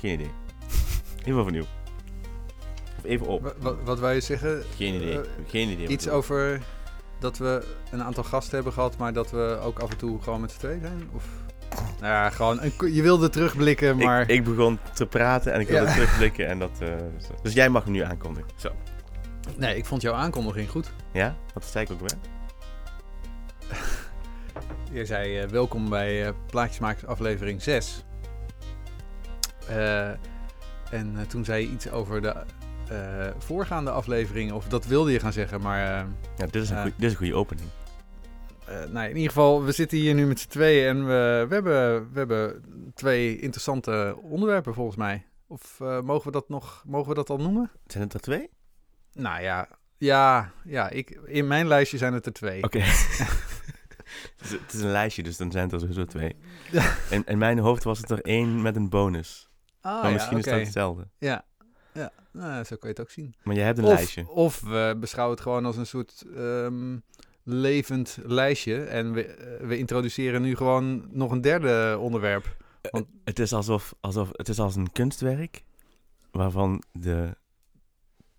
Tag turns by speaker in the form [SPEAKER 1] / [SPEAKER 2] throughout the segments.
[SPEAKER 1] Geen idee. Even overnieuw. Of even op.
[SPEAKER 2] Wa- Wat, wat wou je zeggen?
[SPEAKER 1] Geen idee.
[SPEAKER 2] Eh,
[SPEAKER 1] Geen idee.
[SPEAKER 2] Iets over dat we een aantal gasten hebben gehad, maar dat we ook af en toe gewoon met z'n tweeën zijn? Of... Nou ja, gewoon, een, je wilde terugblikken, maar...
[SPEAKER 1] Ik, ik begon te praten en ik wilde
[SPEAKER 2] Ja.
[SPEAKER 1] terugblikken en dat... eh, zo. dus jij mag hem nu aankondigen. Zo.
[SPEAKER 2] Nee, ik vond jouw aankondiging goed.
[SPEAKER 1] Ja? Wat zei ik ook weer?
[SPEAKER 2] Je zei eh, welkom bij eh Plaatjesmakers aflevering 6. Eh, en toen zei je iets over de voorgaande aflevering, of dat wilde je gaan zeggen, maar...
[SPEAKER 1] Ja, dit is een, goeie- dit is een goede opening.
[SPEAKER 2] Nou, in ieder geval, we zitten hier nu met z'n tweeën en we, we, hebben, we hebben twee interessante onderwerpen volgens mij. Of mogen, we dat nog, mogen we dat al noemen?
[SPEAKER 1] Zijn het er twee?
[SPEAKER 2] Nou ja, ja, ja ik, in mijn lijstje zijn het er twee.
[SPEAKER 1] Oké. het, is, het is een lijstje, dus dan zijn het er sowieso twee.
[SPEAKER 2] Ja.
[SPEAKER 1] In, in mijn hoofd was het er één met een bonus.
[SPEAKER 2] Ah,
[SPEAKER 1] maar
[SPEAKER 2] ja,
[SPEAKER 1] misschien
[SPEAKER 2] oké.
[SPEAKER 1] is dat hetzelfde.
[SPEAKER 2] Ja, ja nou, zo kan je het ook zien.
[SPEAKER 1] Maar jij hebt een
[SPEAKER 2] Of,
[SPEAKER 1] lijstje.
[SPEAKER 2] of we beschouwen het gewoon als een soort ehm, levend lijstje. En we, eh, we introduceren nu gewoon nog een derde onderwerp. want-
[SPEAKER 1] Eh, Het is alsof, alsof het is als een kunstwerk waarvan de,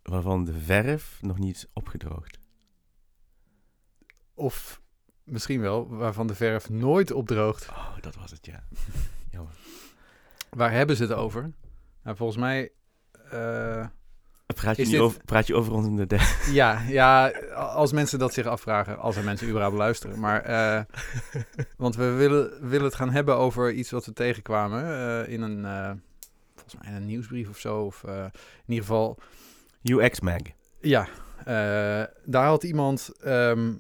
[SPEAKER 1] waarvan de verf nog niet is opgedroogd.
[SPEAKER 2] Of misschien wel, waarvan de verf nooit opdroogt.
[SPEAKER 1] Oh, dat was het, ja. Jammer.
[SPEAKER 2] Waar hebben ze het over? Nou, volgens mij. eh,
[SPEAKER 1] Praat je, niet
[SPEAKER 2] dit-
[SPEAKER 1] over, praat je over ons in de derde?
[SPEAKER 2] ja, ja, als mensen dat zich afvragen, als er mensen überhaupt luisteren. Maar, eh, want we willen, willen het gaan hebben over iets wat we tegenkwamen eh, in een, volgens mij in een nieuwsbrief of zo. Of in ieder geval,
[SPEAKER 1] UX Mag.
[SPEAKER 2] ja, daar had iemand ehm,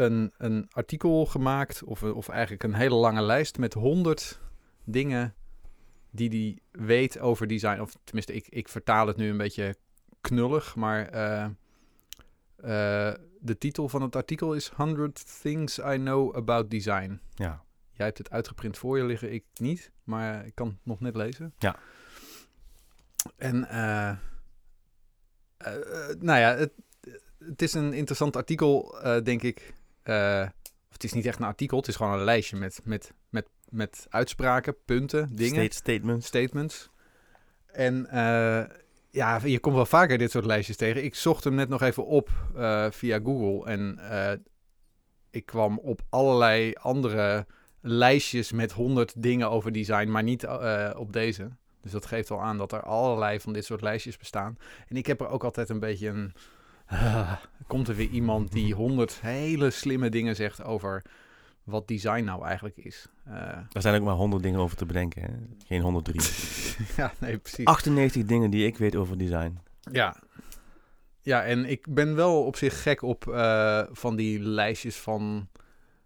[SPEAKER 2] een, een artikel gemaakt, of, of eigenlijk een hele lange lijst met 100 dingen die hij weet over design. Of tenminste, ik, ik vertaal het nu een beetje knullig, maar eh, eh, de titel van het artikel is 100 Things I Know About Design.
[SPEAKER 1] Ja.
[SPEAKER 2] Jij hebt het uitgeprint voor je liggen, ik niet, maar ik kan het nog net lezen.
[SPEAKER 1] Ja.
[SPEAKER 2] En, eh, eh, eh, nou ja, het, het is een interessant artikel, eh, denk ik. Eh, of het is niet echt een artikel, het is gewoon een lijstje met, met, met, met uitspraken, punten, dingen
[SPEAKER 1] State statements.
[SPEAKER 2] statements. En eh, ja, je komt wel vaker dit soort lijstjes tegen. Ik zocht hem net nog even op eh, via Google. En ik kwam op allerlei andere lijstjes met honderd dingen over design, maar niet op deze. Dus dat geeft al aan dat er allerlei van dit soort lijstjes bestaan. En ik heb er ook altijd een beetje een... komt er weer iemand die honderd hele slimme dingen zegt over wat design nou eigenlijk is. Eh,
[SPEAKER 1] Er zijn ook maar 100 dingen over te bedenken. Hè? Geen 103.
[SPEAKER 2] ja, nee, precies.
[SPEAKER 1] 98 dingen die ik weet over design.
[SPEAKER 2] Ja. Ja, en ik ben wel op zich gek op eh, van die lijstjes van,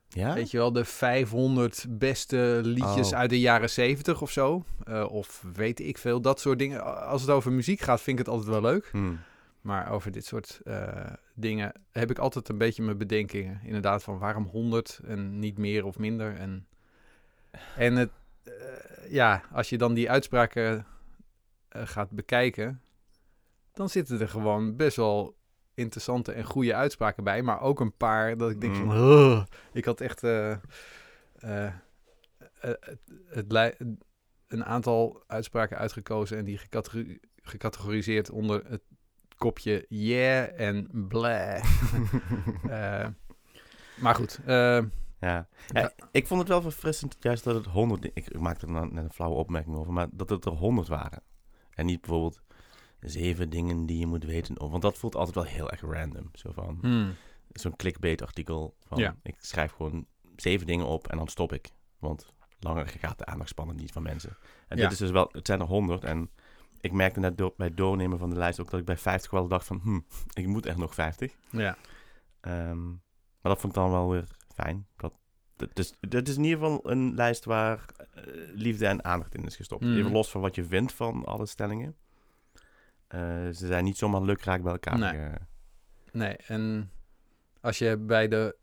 [SPEAKER 1] Ja?
[SPEAKER 2] weet je wel, de 500 beste liedjes
[SPEAKER 1] Oh.
[SPEAKER 2] uit de jaren 70 of zo. Eh, of weet ik veel, dat soort dingen. Als het over muziek gaat, vind ik het altijd wel leuk.
[SPEAKER 1] Hmm.
[SPEAKER 2] Maar over dit soort dingen heb ik altijd een beetje mijn bedenkingen. Inderdaad, van waarom 100 en niet meer of minder. En, en het, eh, ja, als je dan die uitspraken eh, gaat bekijken, dan zitten er gewoon best wel interessante en goede uitspraken bij. Maar ook een paar dat ik denk van,
[SPEAKER 1] Mm.
[SPEAKER 2] Ik had echt eh, het, het een aantal uitspraken uitgekozen en die gecategori- gecategoriseerd onder het kopje yeah en blah. Eh, maar goed, eh,
[SPEAKER 1] Ja.
[SPEAKER 2] Ja.
[SPEAKER 1] Ja, ik vond het wel verfrissend juist dat het 100... di- Ik, ik maakte er nou net een flauwe opmerking over, maar dat het er 100 waren. En niet bijvoorbeeld zeven dingen die je moet weten. over- Want dat voelt altijd wel heel erg random. Zo van,
[SPEAKER 2] hmm,
[SPEAKER 1] zo'n clickbait artikel van...
[SPEAKER 2] Ja.
[SPEAKER 1] Ik schrijf gewoon zeven dingen op en dan stop ik. Want langer gaat de aandachtspannen niet van mensen. En dit is dus wel... Het zijn er 100 en... Ik merkte net door, bij het doornemen van de lijst ook dat ik bij 50 wel dacht van... Hm, ik moet echt nog 50.
[SPEAKER 2] ja.
[SPEAKER 1] Ehm, maar dat vond ik dan wel weer fijn. Dat, dat, is, dat is in ieder geval een lijst waar eh, liefde en aandacht in is gestopt.
[SPEAKER 2] Mm.
[SPEAKER 1] Even los van wat je vindt van alle stellingen. Eh, ze zijn niet zomaar lukraak bij elkaar.
[SPEAKER 2] Nee.
[SPEAKER 1] eh.
[SPEAKER 2] Nee, en als je bij, de,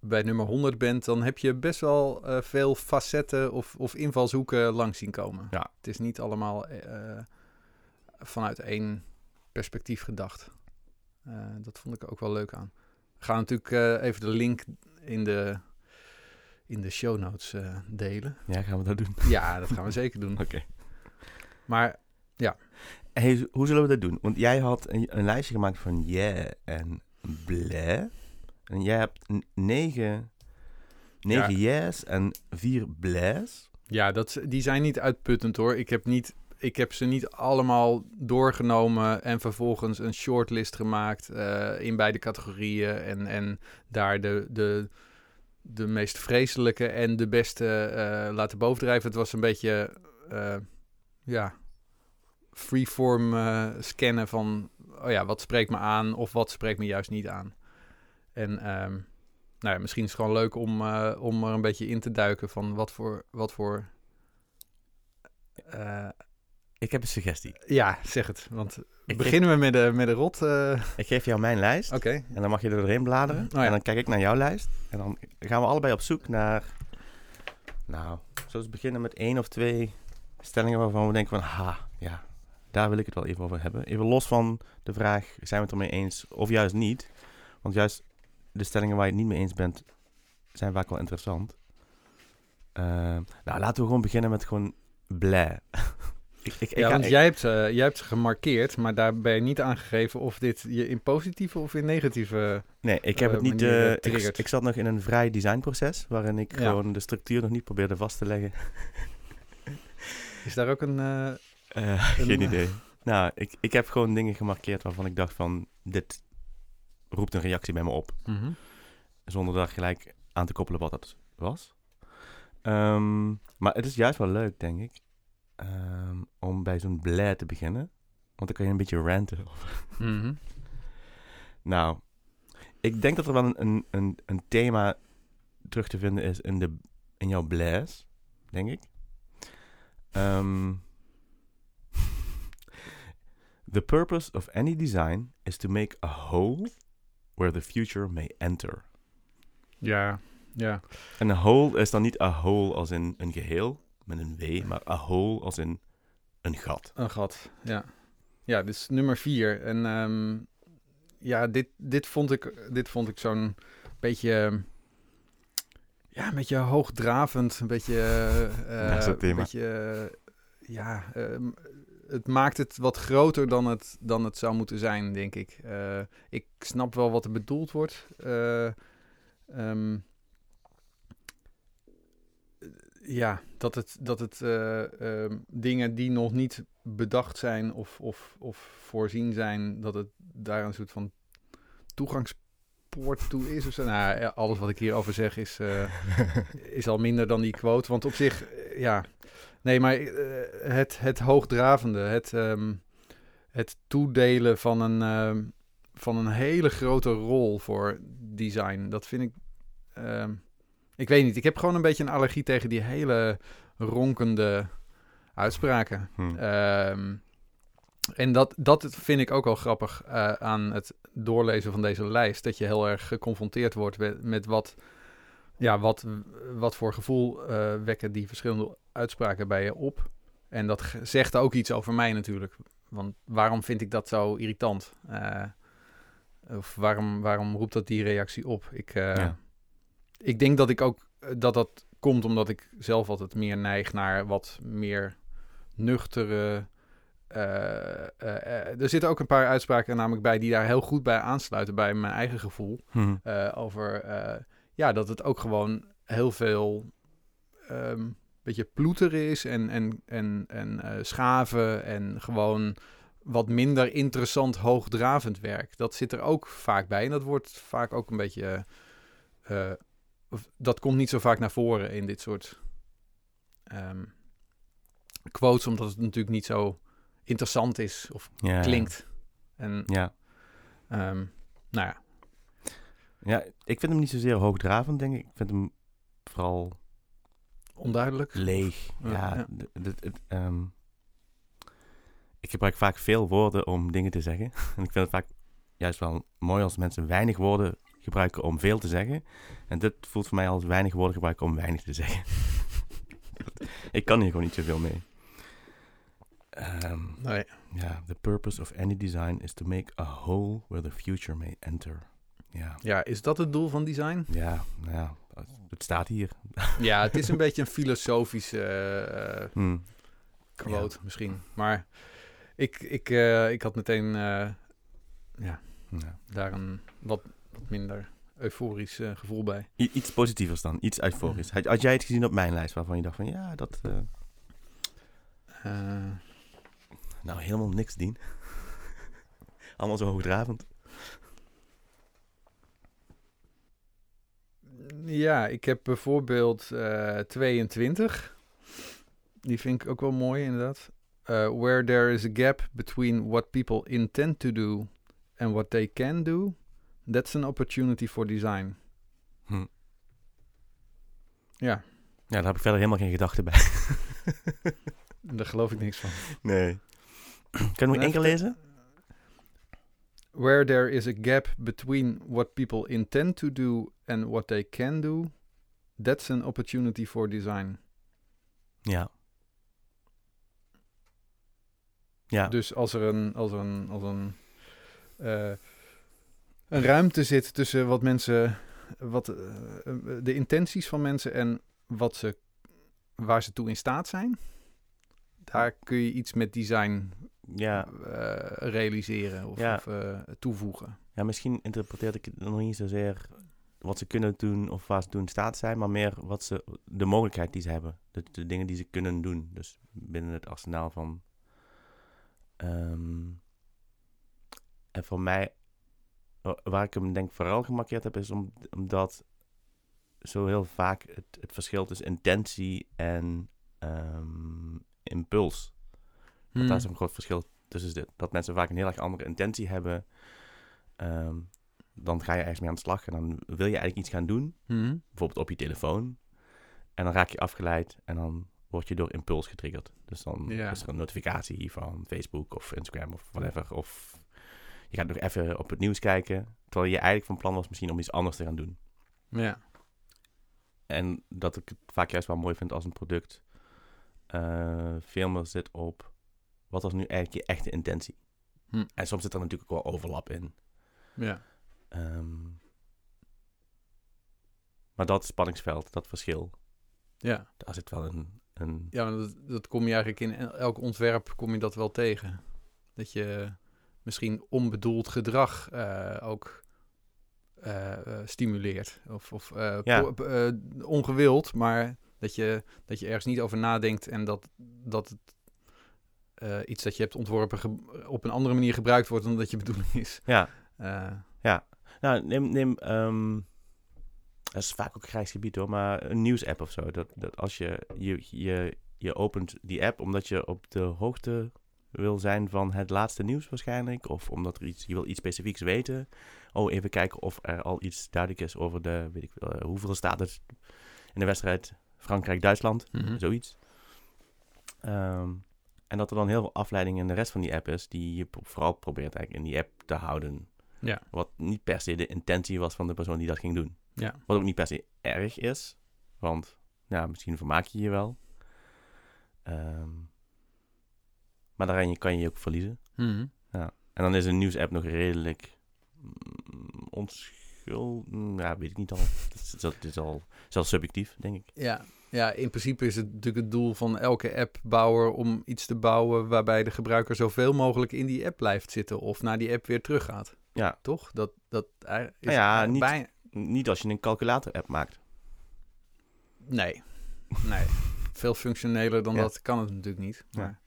[SPEAKER 2] bij nummer 100 bent, dan heb je best wel veel facetten of, of invalshoeken langs zien komen.
[SPEAKER 1] Ja.
[SPEAKER 2] Het is niet allemaal vanuit één perspectief gedacht. Eh, dat vond ik ook wel leuk aan. We gaan natuurlijk eh, even de link in de, in de show notes eh, delen.
[SPEAKER 1] Ja, gaan we dat doen?
[SPEAKER 2] Ja, dat gaan we zeker doen.
[SPEAKER 1] Oké.
[SPEAKER 2] Maar
[SPEAKER 1] Hey, hoe zullen we dat doen? Want jij had een, een lijstje gemaakt van yeah en bleh. En jij hebt negen, negen yes en vier blehs.
[SPEAKER 2] ja, dat, die zijn niet uitputtend hoor. Ik heb, niet, ik heb ze niet allemaal doorgenomen en vervolgens een shortlist gemaakt eh, in beide categorieën. En, en daar de, de, de meest vreselijke en de beste eh, laten bovendrijven. Het was een beetje, eh, ja, freeform scannen van, oh ja, wat spreekt me aan of wat spreekt me juist niet aan. En ehm, nou ja, misschien is het gewoon leuk om, om er een beetje in te duiken van wat voor, wat voor
[SPEAKER 1] Ik heb een suggestie.
[SPEAKER 2] ja, zeg het. Want
[SPEAKER 1] Ik
[SPEAKER 2] beginnen we met de, met de rot. eh,
[SPEAKER 1] Ik geef jou mijn lijst.
[SPEAKER 2] Oké.
[SPEAKER 1] En dan mag je er doorheen bladeren.
[SPEAKER 2] Oh ja.
[SPEAKER 1] En dan kijk ik naar jouw lijst. En dan gaan we allebei op zoek naar... Nou, zullen we beginnen met één of twee stellingen waarvan we denken van... Ha, ja, daar wil ik het wel even over hebben. Even los van de vraag, zijn we het ermee eens of juist niet? Want juist de stellingen waar je het niet mee eens bent, zijn vaak wel interessant. Eh, nou, laten we gewoon beginnen met gewoon blij. ik, ik, ik
[SPEAKER 2] Ja, want jij hebt, eh, jij hebt ze gemarkeerd, maar daar ben je niet aangegeven of dit je in positieve of in negatieve...
[SPEAKER 1] Nee, ik heb
[SPEAKER 2] eh,
[SPEAKER 1] het niet.
[SPEAKER 2] eh,
[SPEAKER 1] ik, zat nog in een vrij designproces waarin ik
[SPEAKER 2] Ja.
[SPEAKER 1] gewoon de structuur nog niet probeerde vast te leggen.
[SPEAKER 2] Is daar ook een...
[SPEAKER 1] geen
[SPEAKER 2] Een-
[SPEAKER 1] idee. Nou, ik, ik heb gewoon dingen gemarkeerd waarvan ik dacht van dit roept een reactie bij me op,
[SPEAKER 2] mhm.
[SPEAKER 1] zonder daar gelijk aan te koppelen wat dat was. Ehm, maar het is juist wel leuk, denk ik, ehm, om bij zo'n blij te beginnen, want dan kan je een beetje ranten.
[SPEAKER 2] Mhm.
[SPEAKER 1] Nou, ik denk dat er wel een, een, een, een thema terug te vinden is in, de, in jouw blaze, denk ik. Ehm, the purpose of any design is to make a hole where the future may enter.
[SPEAKER 2] Ja, ja.
[SPEAKER 1] En een hole is dan niet a hole als in een geheel met een W, maar a hole als in een gat.
[SPEAKER 2] Een gat, ja. Ja, dit is nummer vier. En ehm, ja, dit, dit vond ik, dit vond ik zo'n beetje... Ja, een beetje hoogdravend. Een beetje... eh, een
[SPEAKER 1] thema.
[SPEAKER 2] beetje... eh, ja, ehm, het maakt het wat groter dan het, dan het zou moeten zijn, denk ik. Eh, ik snap wel wat er bedoeld wordt. Eh, ehm, ja, dat het, dat het eh, ehm, dingen die nog niet bedacht zijn of, of, of voorzien zijn, dat het daar een soort van toegangspoort toe is. Of zo. Nou, ja, alles wat ik hierover zeg is, eh, is al minder dan die quote. Want op zich, eh, ja. Nee, maar het, het hoogdravende, het, ehm, het toedelen van een, ehm, van een hele grote rol voor design, dat vind ik. Ik weet niet, ik heb gewoon een beetje een allergie tegen die hele ronkende uitspraken.
[SPEAKER 1] Hm.
[SPEAKER 2] Ehm, en dat, dat vind ik ook wel grappig eh, aan het doorlezen van deze lijst. Dat je heel erg geconfronteerd wordt met, met wat, ja, wat, wat voor gevoel eh, wekken die verschillende uitspraken bij je op. En dat zegt ook iets over mij natuurlijk. Want waarom vind ik dat zo irritant? Eh, of waarom, waarom roept dat die reactie op? Ik,
[SPEAKER 1] Ja.
[SPEAKER 2] Ik denk dat ik ook eh, dat dat komt omdat ik zelf altijd meer neig naar wat meer nuchtere. eh, eh, er zitten ook een paar uitspraken namelijk bij die daar heel goed bij aansluiten bij mijn eigen gevoel.
[SPEAKER 1] Hm.
[SPEAKER 2] eh, over ja, dat het ook gewoon heel veel ehm beetje ploeteren is en, en, en, en schaven en gewoon wat minder interessant hoogdravend werk. Dat zit er ook vaak bij en dat wordt vaak ook een beetje... dat komt niet zo vaak naar voren in dit soort ehm, quotes, omdat het natuurlijk niet zo interessant is of
[SPEAKER 1] Ja,
[SPEAKER 2] klinkt. En
[SPEAKER 1] Ja.
[SPEAKER 2] ehm, nou ja,
[SPEAKER 1] ja, ik vind hem niet zozeer hoogdravend, denk ik. Ik vind hem vooral
[SPEAKER 2] onduidelijk.
[SPEAKER 1] leeg.
[SPEAKER 2] Ja,
[SPEAKER 1] ehm, ik gebruik vaak veel woorden om dingen te zeggen. En ik vind het vaak juist wel mooi als mensen weinig woorden gebruiken om veel te zeggen. En dit voelt voor mij als weinig woorden gebruiken om weinig te zeggen. ik kan hier gewoon niet zoveel mee. Ehm,
[SPEAKER 2] Nee.
[SPEAKER 1] ja, the purpose of any design is to make a hole where the future may enter. Ja,
[SPEAKER 2] Ja, is dat het doel van design?
[SPEAKER 1] ja, nou ja, het staat hier.
[SPEAKER 2] Ja, het is een beetje een filosofische eh,
[SPEAKER 1] Hm.
[SPEAKER 2] quote misschien. Maar ik, ik, eh, ik had meteen eh,
[SPEAKER 1] Ja.
[SPEAKER 2] daar een wat, wat minder euforisch eh, gevoel bij.
[SPEAKER 1] I- iets positievers dan, iets euforisch. Had, had jij het gezien op mijn lijst waarvan je dacht van ja, dat... eh,
[SPEAKER 2] Eh,
[SPEAKER 1] nou, helemaal niks dien. Allemaal zo hoogdravend.
[SPEAKER 2] ja, ik heb bijvoorbeeld eh 22. Die vind ik ook wel mooi, inderdaad. Where there is a gap between what people intend to do and what they can do, that's an opportunity for design.
[SPEAKER 1] Hm.
[SPEAKER 2] Ja,
[SPEAKER 1] Ja, daar heb ik verder helemaal geen gedachten bij.
[SPEAKER 2] daar geloof ik niks van.
[SPEAKER 1] Nee. Kan je nog één keer lezen?
[SPEAKER 2] Where there is a gap between what people intend to do and what they can do, that's an opportunity for design.
[SPEAKER 1] Ja. Ja.
[SPEAKER 2] Dus als er een, als er een, als een, eh, een ruimte zit tussen wat mensen, wat, eh, de intenties van mensen en wat ze, waar ze toe in staat zijn, daar kun je iets met design
[SPEAKER 1] ja.
[SPEAKER 2] eh, realiseren of,
[SPEAKER 1] Ja.
[SPEAKER 2] of eh, toevoegen.
[SPEAKER 1] Ja, misschien interpreteer ik het nog niet zozeer wat ze kunnen doen of waar ze toe in staat zijn, maar meer wat ze, de mogelijkheid die ze hebben. De, de dingen die ze kunnen doen. Dus binnen het arsenaal van. ehm, en voor mij, waar ik hem denk vooral gemarkeerd heb, is om, omdat zo heel vaak het, het verschil tussen intentie en ehm, impuls. Dat daar is een groot verschil tussen zit. Dat mensen vaak een heel erg andere intentie hebben. Ehm, dan ga je ergens mee aan de slag en dan wil je eigenlijk iets gaan doen.
[SPEAKER 2] Mhm.
[SPEAKER 1] Bijvoorbeeld op je telefoon. En dan raak je afgeleid en dan word je door impuls getriggerd. Dus dan
[SPEAKER 2] Ja.
[SPEAKER 1] is er een notificatie van Facebook of Instagram of whatever. Of je gaat nog even op het nieuws kijken. Terwijl je eigenlijk van plan was misschien om iets anders te gaan doen.
[SPEAKER 2] Ja.
[SPEAKER 1] En dat ik het vaak juist wel mooi vind als een product eh, veel meer zit op wat was nu eigenlijk je echte intentie.
[SPEAKER 2] Hm.
[SPEAKER 1] En soms zit er natuurlijk ook wel overlap in.
[SPEAKER 2] Ja.
[SPEAKER 1] Ehm, maar dat spanningsveld, dat verschil,
[SPEAKER 2] Ja.
[SPEAKER 1] daar zit wel een... een
[SPEAKER 2] Ja, maar dat, dat kom je eigenlijk in el- elk ontwerp kom je dat wel tegen. Dat je misschien onbedoeld gedrag eh, ook eh, eh, stimuleert. Of, of
[SPEAKER 1] Ja.
[SPEAKER 2] ongewild, maar dat je, dat je ergens niet over nadenkt en dat, dat het iets dat je hebt ontworpen op een andere manier gebruikt wordt dan dat je bedoeling is.
[SPEAKER 1] ja,
[SPEAKER 2] Eh,
[SPEAKER 1] nou neem... neem ehm, dat is vaak ook grijs gebied hoor, maar een nieuwsapp of zo. Dat, dat als je, je, je, je opent die app omdat je op de hoogte wil zijn van het laatste nieuws waarschijnlijk. Of omdat er iets, je wil iets specifieks weten. Oh, even kijken of er al iets duidelijk is over de, weet ik veel, eh, hoeveel staat het in de wedstrijd Frankrijk-Duitsland.
[SPEAKER 2] mhm.
[SPEAKER 1] Zoiets. Ehm, en dat er dan heel veel afleiding in de rest van die app is, die je vooral probeert eigenlijk in die app te houden.
[SPEAKER 2] Ja.
[SPEAKER 1] Wat niet per se de intentie was van de persoon die dat ging doen.
[SPEAKER 2] Ja.
[SPEAKER 1] Wat ook niet per se erg is, want ja, misschien vermaak je je wel. Ehm, maar daarin kan je je ook verliezen.
[SPEAKER 2] Mhm.
[SPEAKER 1] En dan is een nieuwsapp nog redelijk mm, onschuld. mm, Ja, weet ik niet al. Dat is, dat is al zelfs subjectief, denk ik.
[SPEAKER 2] Ja, ja, in principe is het natuurlijk het doel van elke appbouwer om iets te bouwen waarbij de gebruiker zoveel mogelijk in die app blijft zitten of naar die app weer teruggaat.
[SPEAKER 1] Ja.
[SPEAKER 2] Toch? Dat, dat is
[SPEAKER 1] Nou ja, niet- Niet als je een calculator-app maakt.
[SPEAKER 2] Nee, nee. Veel functioneler dan
[SPEAKER 1] Ja.
[SPEAKER 2] dat kan het natuurlijk niet.
[SPEAKER 1] Ja.
[SPEAKER 2] Maar, ja.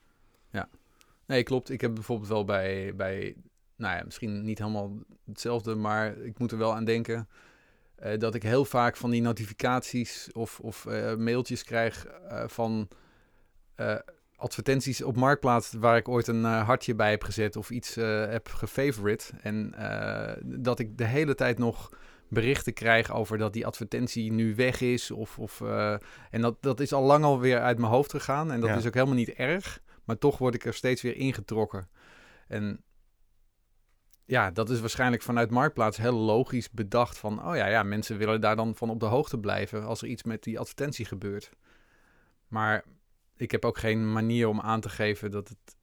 [SPEAKER 2] Nee, klopt. Ik heb bijvoorbeeld wel bij, bij, nou ja, misschien niet helemaal hetzelfde, maar ik moet er wel aan denken eh, dat ik heel vaak van die notificaties of, of eh, mailtjes krijg eh, van advertenties op Marktplaats waar ik ooit een hartje bij heb gezet of iets heb gefavorite. En dat ik de hele tijd nog berichten krijg over dat die advertentie nu weg is. Of, of, en dat, dat is al lang alweer uit mijn hoofd gegaan. En dat
[SPEAKER 1] Ja.
[SPEAKER 2] is ook helemaal niet erg. Maar toch word ik er steeds weer ingetrokken. En ja, dat is waarschijnlijk vanuit Marktplaats heel logisch bedacht. Van, oh ja, ja, mensen willen daar dan van op de hoogte blijven als er iets met die advertentie gebeurt. Maar ik heb ook geen manier om aan te geven dat het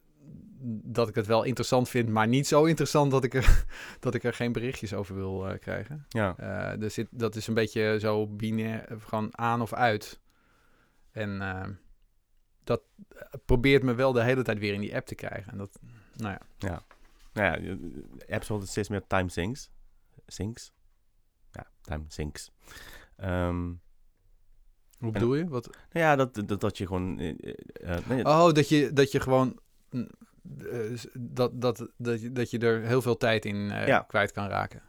[SPEAKER 2] dat ik het wel interessant vind, maar niet zo interessant dat ik er, dat ik er geen berichtjes over wil eh, krijgen.
[SPEAKER 1] Ja,
[SPEAKER 2] Eh, dus dat is een beetje zo binair, eh, gewoon aan of uit. En eh, dat eh, probeert me wel de hele tijd weer in die app te krijgen. En dat, nou ja.
[SPEAKER 1] nou ja, je- apps worden steeds meer time sinks. Sinks? Ja, time sinks. Ehm,
[SPEAKER 2] Hoe bedoel je? Wat?
[SPEAKER 1] nou ja, dat, dat, dat je gewoon... eh, eh, eh, nee,
[SPEAKER 2] Oh, dat je, dat je gewoon... mm, eh, dat, dat, dat, je, dat je er heel veel tijd in eh,
[SPEAKER 1] Ja.
[SPEAKER 2] kwijt kan raken.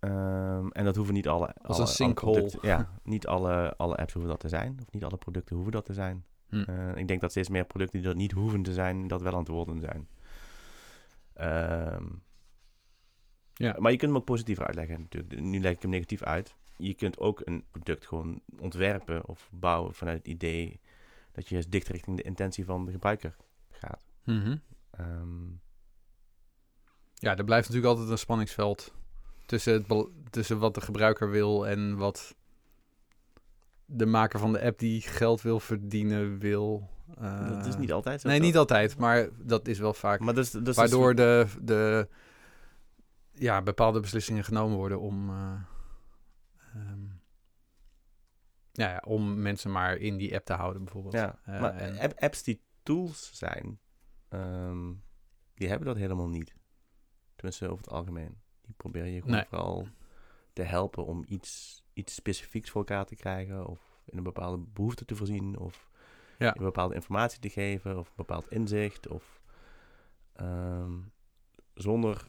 [SPEAKER 1] Ehm, en dat hoeven niet alle...
[SPEAKER 2] Als
[SPEAKER 1] alle,
[SPEAKER 2] een sinkhole.
[SPEAKER 1] alle ja, niet alle, alle apps hoeven dat te zijn. Of niet alle producten hoeven dat te zijn.
[SPEAKER 2] Hm.
[SPEAKER 1] Eh, ik denk dat steeds meer producten die dat niet hoeven te zijn, dat wel aan het worden zijn. Ehm,
[SPEAKER 2] Ja.
[SPEAKER 1] Maar je kunt hem ook positief uitleggen natuurlijk. Nu leg ik hem negatief uit. Je kunt ook een product gewoon ontwerpen of bouwen vanuit het idee dat je dicht richting de intentie van de gebruiker gaat.
[SPEAKER 2] Mhm.
[SPEAKER 1] Ehm,
[SPEAKER 2] Ja, er blijft natuurlijk altijd een spanningsveld tussen, het, tussen wat de gebruiker wil en wat de maker van de app die geld wil verdienen wil. Eh,
[SPEAKER 1] dat is niet altijd zo.
[SPEAKER 2] Nee,
[SPEAKER 1] toch?
[SPEAKER 2] niet altijd, maar dat is wel vaak.
[SPEAKER 1] Maar dus, dus
[SPEAKER 2] waardoor de, de ja, bepaalde beslissingen genomen worden om, eh, ehm, ja, ja, om mensen maar in die app te houden, bijvoorbeeld.
[SPEAKER 1] Ja,
[SPEAKER 2] Eh,
[SPEAKER 1] maar
[SPEAKER 2] en-
[SPEAKER 1] app- apps die tools zijn, ehm, die hebben dat helemaal niet. Tenminste, over het algemeen. Die proberen je gewoon
[SPEAKER 2] Nee.
[SPEAKER 1] vooral te helpen om iets, iets specifieks voor elkaar te krijgen. Of in een bepaalde behoefte te voorzien. Of
[SPEAKER 2] Ja.
[SPEAKER 1] een bepaalde informatie te geven. Of een bepaald inzicht. Of ehm, zonder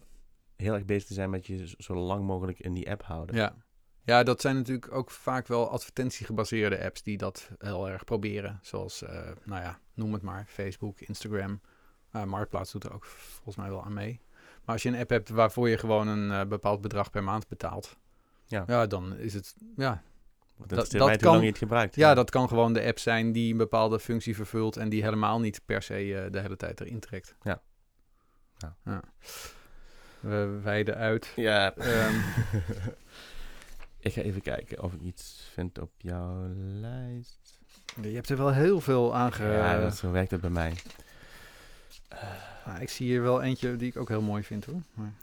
[SPEAKER 1] heel erg bezig te zijn met je zo- lang mogelijk in die app houden.
[SPEAKER 2] Ja. ja, dat zijn natuurlijk ook vaak wel advertentiegebaseerde apps die dat heel erg proberen. Zoals, eh, nou ja, noem het maar, Facebook, Instagram. Eh, Marktplaats doet er ook volgens mij wel aan mee. Maar als je een app hebt waarvoor je gewoon een eh, bepaald bedrag per maand betaalt,
[SPEAKER 1] Ja.
[SPEAKER 2] ja dan is het, ja,
[SPEAKER 1] Dat,
[SPEAKER 2] dat-
[SPEAKER 1] is de
[SPEAKER 2] dat kan-
[SPEAKER 1] lang het gebruikt.
[SPEAKER 2] ja, dat kan gewoon de app zijn die een bepaalde functie vervult en die helemaal niet per se eh, de hele tijd erin trekt.
[SPEAKER 1] Ja. Ja.
[SPEAKER 2] We wijden uit.
[SPEAKER 1] Ja.
[SPEAKER 2] Ehm,
[SPEAKER 1] ik ga even kijken of ik iets vind op jouw lijst.
[SPEAKER 2] je hebt er wel heel veel aan ge...
[SPEAKER 1] ja, dat, zo werkt het bij mij.
[SPEAKER 2] Nou, ik zie hier wel eentje die ik ook heel mooi vind hoor. Maar...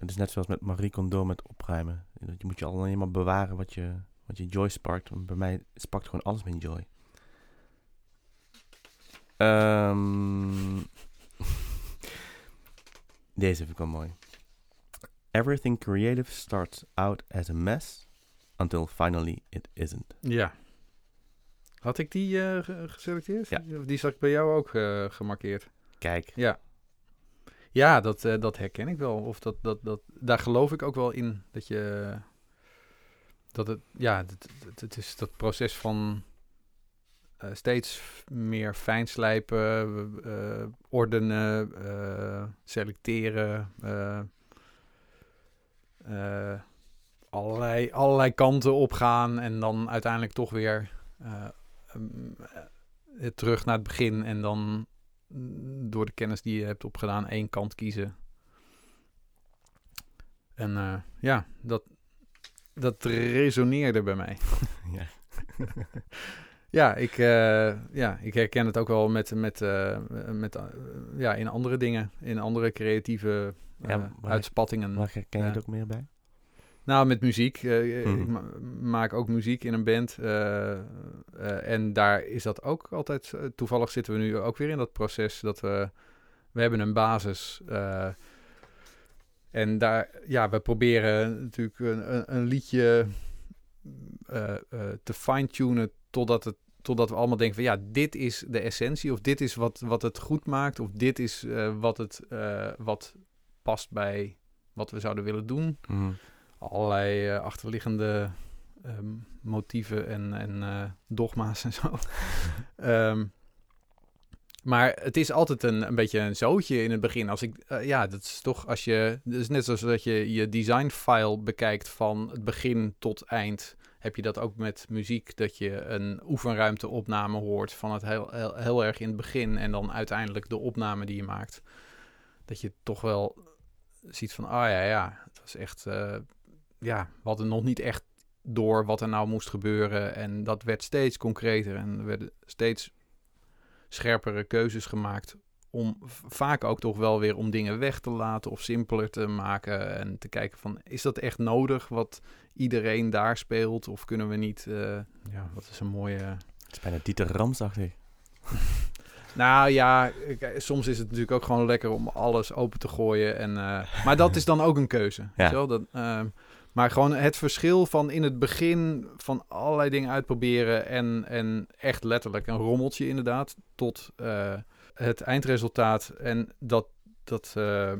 [SPEAKER 1] Het is net zoals met Marie Kondo met opruimen. Je moet je alleen maar bewaren wat je, wat je joy sparkt. Want bij mij sparkt gewoon alles mijn joy. Ehm, deze vind ik wel mooi. Everything creative starts out as a mess until finally it isn't.
[SPEAKER 2] Ja. Had ik die eh, ge- geselecteerd?
[SPEAKER 1] Ja.
[SPEAKER 2] Die zag ik bij jou ook eh, gemarkeerd?
[SPEAKER 1] Kijk,
[SPEAKER 2] Ja. Ja, dat, eh, dat herken ik wel. Of dat, dat, dat, daar geloof ik ook wel in. Dat je... Dat het... Ja, het, het, is dat proces van... eh, steeds meer fijnslijpen, eh, ordenen, selecteren... allerlei, allerlei kanten opgaan en dan uiteindelijk toch weer mm, terug naar het begin en dan door de kennis die je hebt opgedaan één kant kiezen. En eh, ja, dat, dat resoneerde bij mij.
[SPEAKER 1] ja.
[SPEAKER 2] Ja, ik, eh, ja, ik herken het ook wel met, met, eh, met ja, in andere dingen, in andere creatieve
[SPEAKER 1] Ja, waar-
[SPEAKER 2] uitspattingen.
[SPEAKER 1] waar herken je het ook meer bij?
[SPEAKER 2] Nou, met muziek.
[SPEAKER 1] Mhm.
[SPEAKER 2] Ik ma- maak ook muziek in een band. eh, en daar is dat ook altijd... toevallig zitten we nu ook weer in dat proces dat we... We hebben een basis. en daar, ja, we proberen natuurlijk een, een, een liedje te fine-tunen totdat, het, totdat we allemaal denken van... Ja, dit is de essentie of dit is wat, wat het goed maakt. Of dit is wat, het, wat past bij wat we zouden willen doen
[SPEAKER 1] Mhm.
[SPEAKER 2] Allerlei eh, achterliggende ehm, motieven en, en eh, dogma's en zo. Ehm, maar het is altijd een, een beetje een zootje in het begin. Als ik, eh, ja, dat is toch als je, dat is net zoals dat je je design file bekijkt van het begin tot eind. Heb je dat ook met muziek, dat je een oefenruimte opname hoort van het heel, heel, heel erg in het begin en dan uiteindelijk de opname die je maakt. Dat je toch wel ziet van, ah ja, ja, het was echt, ja, we hadden nog niet echt door wat er nou moest gebeuren. En dat werd steeds concreter en er werden steeds scherpere keuzes gemaakt om vaak ook toch wel weer om dingen weg te laten of simpeler te maken en te kijken van is dat echt nodig wat iedereen daar speelt of kunnen we niet eh, ja wat is een mooie
[SPEAKER 1] Het is bijna Dieter Ramsachtig.
[SPEAKER 2] nou ja ik- soms is het natuurlijk ook gewoon lekker om alles open te gooien en eh, maar dat is dan ook een keuze
[SPEAKER 1] Ja.
[SPEAKER 2] weet je wel? Dat, ehm, maar gewoon het verschil van in het begin van allerlei dingen uitproberen en, en echt letterlijk een rommeltje inderdaad tot eh, het eindresultaat en dat dat, eh,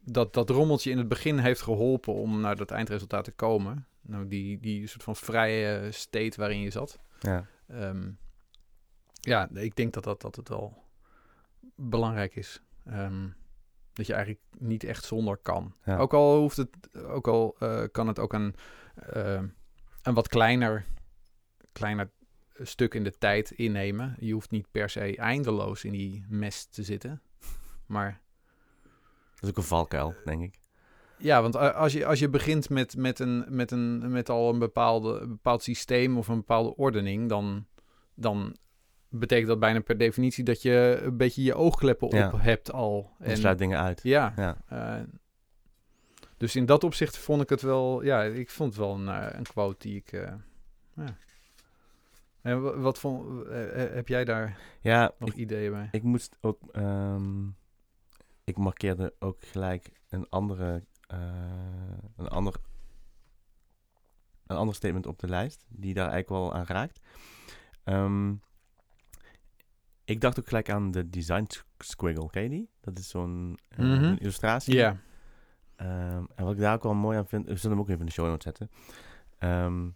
[SPEAKER 2] dat dat rommeltje in het begin heeft geholpen om naar dat eindresultaat te komen. Nou, die, die soort van vrije state waarin je zat.
[SPEAKER 1] Ja.
[SPEAKER 2] Ehm, ja, ik denk dat, dat dat het wel belangrijk is. Ehm, dat je eigenlijk niet echt zonder kan.
[SPEAKER 1] Ja.
[SPEAKER 2] Ook al hoeft het, ook al eh, kan het ook een, eh, een wat kleiner, kleiner stuk in de tijd innemen. Je hoeft niet per se eindeloos in die mest te zitten. Maar
[SPEAKER 1] Dat is ook een valkuil, denk ik.
[SPEAKER 2] ja, want als je, als je begint met, met, een, met, een, met al een, bepaalde, een bepaald systeem of een bepaalde ordening, dan, dan betekent dat bijna per definitie dat je een beetje je oogkleppen op hebt al.
[SPEAKER 1] Je sluit dingen uit.
[SPEAKER 2] ja,
[SPEAKER 1] Ja.
[SPEAKER 2] eh, dus in dat opzicht vond ik het wel, ja, ik vond het wel een, eh, een quote die ik, eh, ja. En wa- wat vond, heb jij daar
[SPEAKER 1] Ja,
[SPEAKER 2] nog
[SPEAKER 1] ik,
[SPEAKER 2] ideeën bij?
[SPEAKER 1] ik moest ook... ehm, ik markeerde ook gelijk een andere... een ander... Een ander statement op de lijst, die daar eigenlijk wel aan raakt. Ehm, ik dacht ook gelijk aan de design squiggle, ken je die? Dat is zo'n eh,
[SPEAKER 2] Mhm.
[SPEAKER 1] illustratie.
[SPEAKER 2] Ja,
[SPEAKER 1] Ehm, en wat ik daar ook wel mooi aan vind, we zullen hem ook even in de show notes zetten, ehm,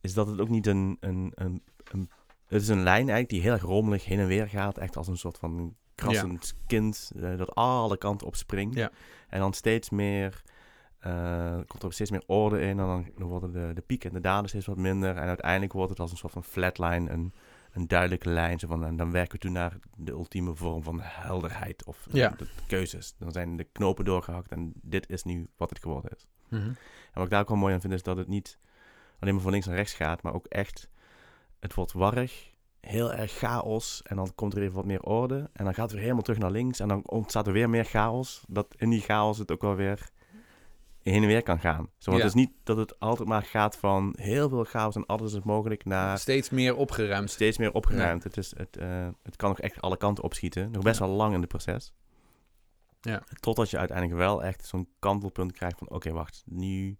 [SPEAKER 1] is dat het ook niet een, een, een, een- Het is een lijn eigenlijk die heel erg rommelig heen en weer gaat, echt als een soort van krassend kind eh, dat alle kanten op springt.
[SPEAKER 2] Ja.
[SPEAKER 1] En dan steeds meer, eh, komt er steeds meer orde in en dan, dan worden de, de pieken en de dalen steeds wat minder. En uiteindelijk wordt het als een soort van flatline, een, een duidelijke lijn. Zo van, en dan werken we toe naar de ultieme vorm van helderheid of
[SPEAKER 2] Ja.
[SPEAKER 1] de, keuzes. Dan zijn de knopen doorgehakt en dit is nu wat het geworden is.
[SPEAKER 2] Mhm.
[SPEAKER 1] En wat ik daar ook wel mooi aan vind, is dat het niet alleen maar van links naar rechts gaat, maar ook echt, het wordt warrig, heel erg chaos, en dan komt er even wat meer orde, en dan gaat het weer helemaal terug naar links, en dan ontstaat er weer meer chaos, dat in die chaos het ook wel weer heen en weer kan gaan. Zo, want
[SPEAKER 2] Ja.
[SPEAKER 1] het is niet dat het altijd maar gaat van heel veel chaos en alles is mogelijk naar
[SPEAKER 2] steeds meer opgeruimd.
[SPEAKER 1] steeds meer opgeruimd. Het, is, het, eh, het kan nog echt alle kanten opschieten. Nog best wel lang in het proces.
[SPEAKER 2] Ja.
[SPEAKER 1] Totdat je uiteindelijk wel echt zo'n kantelpunt krijgt van... oké, wacht, nu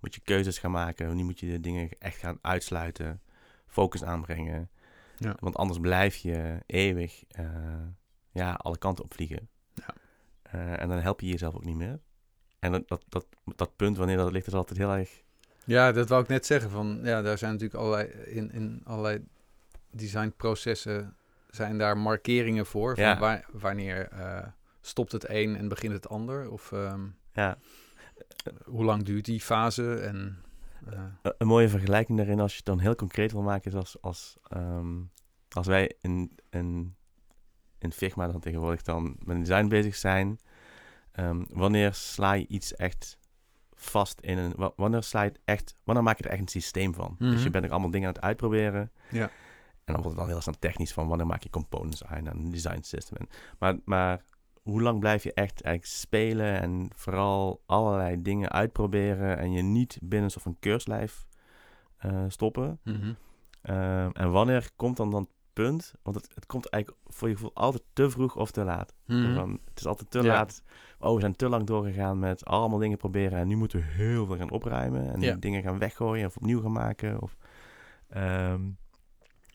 [SPEAKER 1] moet je keuzes gaan maken. Nu moet je de dingen echt gaan uitsluiten. Focus aanbrengen.
[SPEAKER 2] Ja.
[SPEAKER 1] Want anders blijf je eeuwig eh, ja, alle kanten opvliegen.
[SPEAKER 2] Ja.
[SPEAKER 1] Eh, en dan help je jezelf ook niet meer. En dat, dat, dat, dat punt, wanneer dat ligt, is altijd heel erg...
[SPEAKER 2] Ja, dat wou ik net zeggen. Van, ja, daar zijn natuurlijk allerlei, in, in allerlei designprocessen zijn daar markeringen voor. Van
[SPEAKER 1] Ja.
[SPEAKER 2] waar, wanneer eh, stopt het een en begint het ander? Of ehm,
[SPEAKER 1] Ja,
[SPEAKER 2] hoe lang duurt die fase? En, eh,
[SPEAKER 1] Een- Een mooie vergelijking daarin, als je het dan heel concreet wil maken, is als, als, ehm, als wij in, in, in Figma dan tegenwoordig dan met design bezig zijn. Ehm, wanneer sla je iets echt vast in een... wa- Wanneer sla je het echt... Wanneer maak je er echt een systeem van? Dus je
[SPEAKER 2] Mhm.
[SPEAKER 1] bent er allemaal dingen aan het uitproberen.
[SPEAKER 2] Ja.
[SPEAKER 1] En dan wordt het dan heel snel technisch van wanneer maak je components aan en een design system. En, maar, maar hoe lang blijf je echt eigenlijk spelen en vooral allerlei dingen uitproberen en je niet binnen een soort van keurslijf eh, stoppen?
[SPEAKER 2] mhm.
[SPEAKER 1] Ehm, en wanneer komt dan dat punt? Want het, het komt eigenlijk voor je gevoel altijd te vroeg of te laat.
[SPEAKER 2] Mhm.
[SPEAKER 1] Van, het is altijd te
[SPEAKER 2] Ja.
[SPEAKER 1] laat. Oh, we zijn te lang doorgegaan met allemaal dingen proberen en nu moeten we heel veel gaan opruimen en
[SPEAKER 2] Ja.
[SPEAKER 1] dingen gaan weggooien of opnieuw gaan maken. Of, ehm,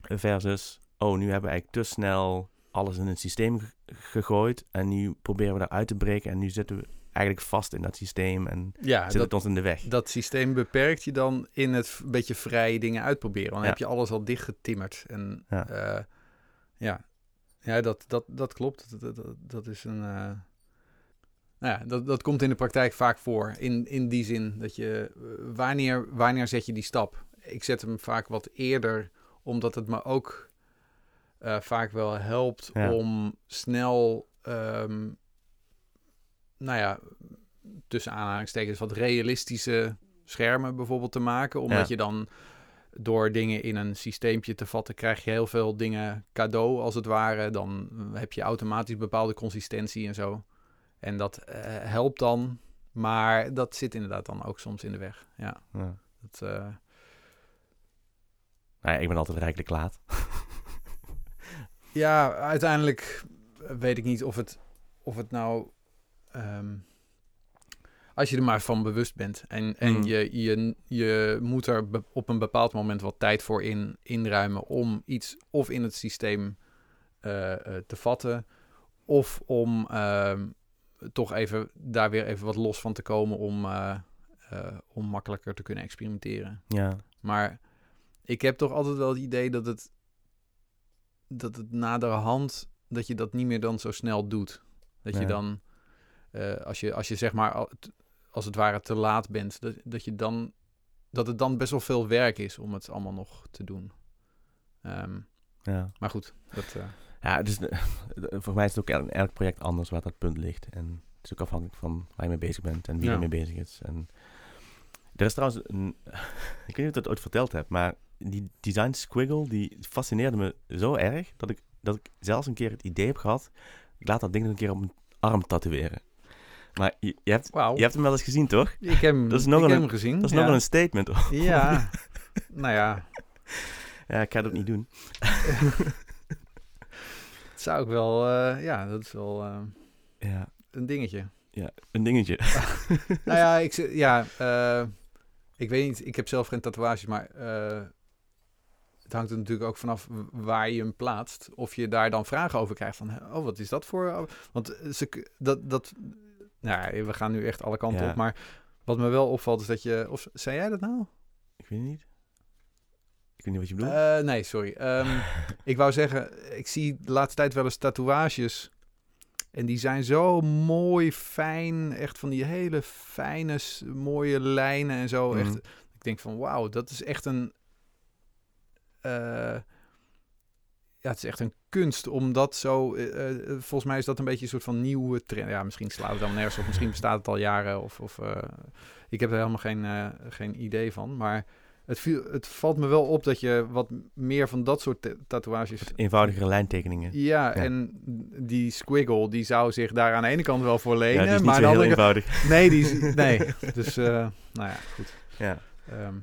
[SPEAKER 1] versus, oh, nu hebben we eigenlijk te snel alles in het systeem ge- gegooid en nu proberen we daaruit te breken en nu zitten we eigenlijk vast in dat systeem en
[SPEAKER 2] Ja,
[SPEAKER 1] zit
[SPEAKER 2] dat,
[SPEAKER 1] het ons in de weg.
[SPEAKER 2] dat systeem beperkt je dan in het beetje vrije dingen uitproberen. Dan
[SPEAKER 1] Ja.
[SPEAKER 2] heb je alles al dichtgetimmerd. En
[SPEAKER 1] Ja.
[SPEAKER 2] ja, ja. ja dat, dat, dat klopt. Dat, dat- is een... eh, nou ja, dat, dat komt in de praktijk vaak voor. In, in die zin dat je... eh, wanneer, wanneer zet je die stap? Ik zet hem vaak wat eerder, omdat het me ook eh, vaak wel helpt om snel... ehm, nou ja, tussen aanhalingstekens wat realistische schermen bijvoorbeeld te maken. Omdat
[SPEAKER 1] Ja.
[SPEAKER 2] je dan door dingen in een systeempje te vatten, krijg je heel veel dingen cadeau, als het ware. Dan heb je automatisch bepaalde consistentie en zo. En dat eh, helpt dan, maar dat zit inderdaad dan ook soms in de weg. Ja,
[SPEAKER 1] Ja.
[SPEAKER 2] dat, eh,
[SPEAKER 1] Nou ja, ik ben altijd rijkelijk laat.
[SPEAKER 2] ja uiteindelijk weet ik niet of het, of het nou... ehm, als je er maar van bewust bent en, en
[SPEAKER 1] Mm.
[SPEAKER 2] je, je, je moet er op een bepaald moment wat tijd voor in, inruimen om iets of in het systeem eh, eh, te vatten, of om ehm, toch even daar weer even wat los van te komen om, eh, om makkelijker te kunnen experimenteren.
[SPEAKER 1] Ja.
[SPEAKER 2] Maar ik heb toch altijd wel het idee dat het, dat het naderhand, dat je dat niet meer dan zo snel doet. Dat je dan, eh, als, je, als je zeg maar, als het ware te laat bent, dat, dat je dan, dat het dan best wel veel werk is om het allemaal nog te doen. Ehm,
[SPEAKER 1] ja.
[SPEAKER 2] maar goed, dat, eh,
[SPEAKER 1] Ja, dus voor mij is het ook el- elk project anders waar dat punt ligt. En het is ook afhankelijk van waar je mee bezig bent en wie
[SPEAKER 2] Ja.
[SPEAKER 1] er mee bezig is. En er is trouwens een, ik weet niet of ik dat ooit verteld heb, maar die design squiggle, die fascineerde me zo erg dat ik, dat ik zelfs een keer het idee heb gehad, ik laat dat ding nog een keer op mijn arm tatoeëren. Maar je, je, hebt, je hebt hem wel eens gezien, toch?
[SPEAKER 2] Ik heb hem,
[SPEAKER 1] Dat is nog
[SPEAKER 2] ik heb hem gezien.
[SPEAKER 1] Dat is
[SPEAKER 2] ja.
[SPEAKER 1] nogal een statement. hoor.
[SPEAKER 2] Ja, nou ja,
[SPEAKER 1] Ja, ik ga dat niet doen.
[SPEAKER 2] het zou ik wel, eh, ja, dat is wel eh,
[SPEAKER 1] Ja,
[SPEAKER 2] een dingetje.
[SPEAKER 1] ja een dingetje.
[SPEAKER 2] nou ja, ik, ja eh, ik weet niet, ik heb zelf geen tatoeages, maar het hangt er natuurlijk ook vanaf waar je hem plaatst. Of je daar dan vragen over krijgt van, oh, wat is dat voor... Want ze, dat, dat, nou we gaan nu echt alle kanten
[SPEAKER 1] Ja.
[SPEAKER 2] op, maar wat me wel opvalt is dat je, of zei jij dat nou?
[SPEAKER 1] Ik weet niet. Ik weet niet wat je bedoelt.
[SPEAKER 2] Eh, nee, sorry. Ehm, ik wou zeggen, ik zie de laatste tijd wel eens tatoeages. En die zijn zo mooi, fijn. Echt van die hele fijne, mooie lijnen en zo. Echt,
[SPEAKER 1] Mhm.
[SPEAKER 2] ik denk van, wauw, dat is echt een... eh, ja, het is echt een kunst om dat zo... eh, eh, volgens mij is dat een beetje een soort van nieuwe trend. Ja, misschien slaat het dan nergens op. Misschien bestaat het al jaren. Of, of, eh, ik heb er helemaal geen, geen idee van. Maar het, viel, het valt me wel op dat je wat meer van dat soort ta- tatoeages...
[SPEAKER 1] Eenvoudigere lijntekeningen.
[SPEAKER 2] Ja, en die squiggle, die zou zich daar aan de ene kant wel voor lenen.
[SPEAKER 1] Ja, die is niet
[SPEAKER 2] maar de
[SPEAKER 1] heel eenvoudig.
[SPEAKER 2] Nee, die is, nee. Dus, nou ja, goed.
[SPEAKER 1] Ja.
[SPEAKER 2] Ehm,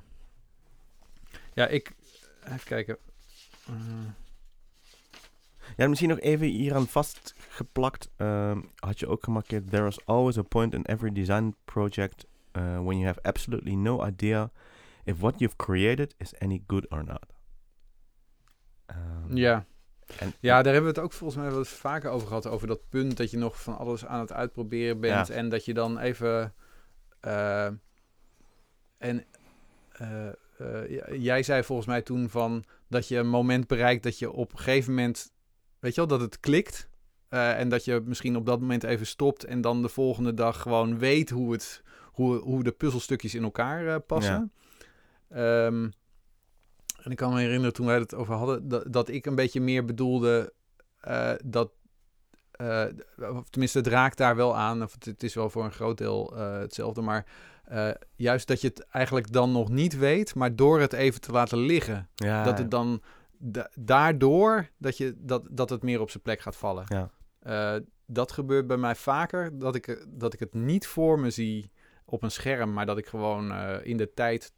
[SPEAKER 2] ja, ik... Even kijken. Eh,
[SPEAKER 1] ja, misschien nog even hieraan vastgeplakt. ehm, had je ook gemarkeerd... There is always a point in every design project... uh, when you have absolutely no idea... if what you've created is any good or not. Ehm,
[SPEAKER 2] ja.
[SPEAKER 1] En,
[SPEAKER 2] ja, daar hebben we het ook volgens mij wel eens vaker over gehad. Over dat punt dat je nog van alles aan het uitproberen bent.
[SPEAKER 1] Ja.
[SPEAKER 2] En dat je dan even... eh, en eh, eh, jij zei volgens mij toen van... dat je een moment bereikt dat je op een gegeven moment... Weet je wel, dat het klikt. Eh, en dat je misschien op dat moment even stopt... en dan de volgende dag gewoon weet hoe, het, hoe, hoe de puzzelstukjes in elkaar eh, passen. Ehm, en ik kan me herinneren toen wij het over hadden... dat, dat ik een beetje meer bedoelde... eh, dat... of tenminste, het raakt daar wel aan. Of het, het is wel voor een groot deel hetzelfde. Maar juist dat je het eigenlijk dan nog niet weet... maar door het even te laten liggen...
[SPEAKER 1] ja,
[SPEAKER 2] dat het dan da- daardoor dat, je, dat, dat het meer op zijn plek gaat vallen.
[SPEAKER 1] Ja.
[SPEAKER 2] Eh, dat gebeurt bij mij vaker, dat ik, dat ik het niet voor me zie op een scherm, maar dat ik gewoon eh, in de tijd,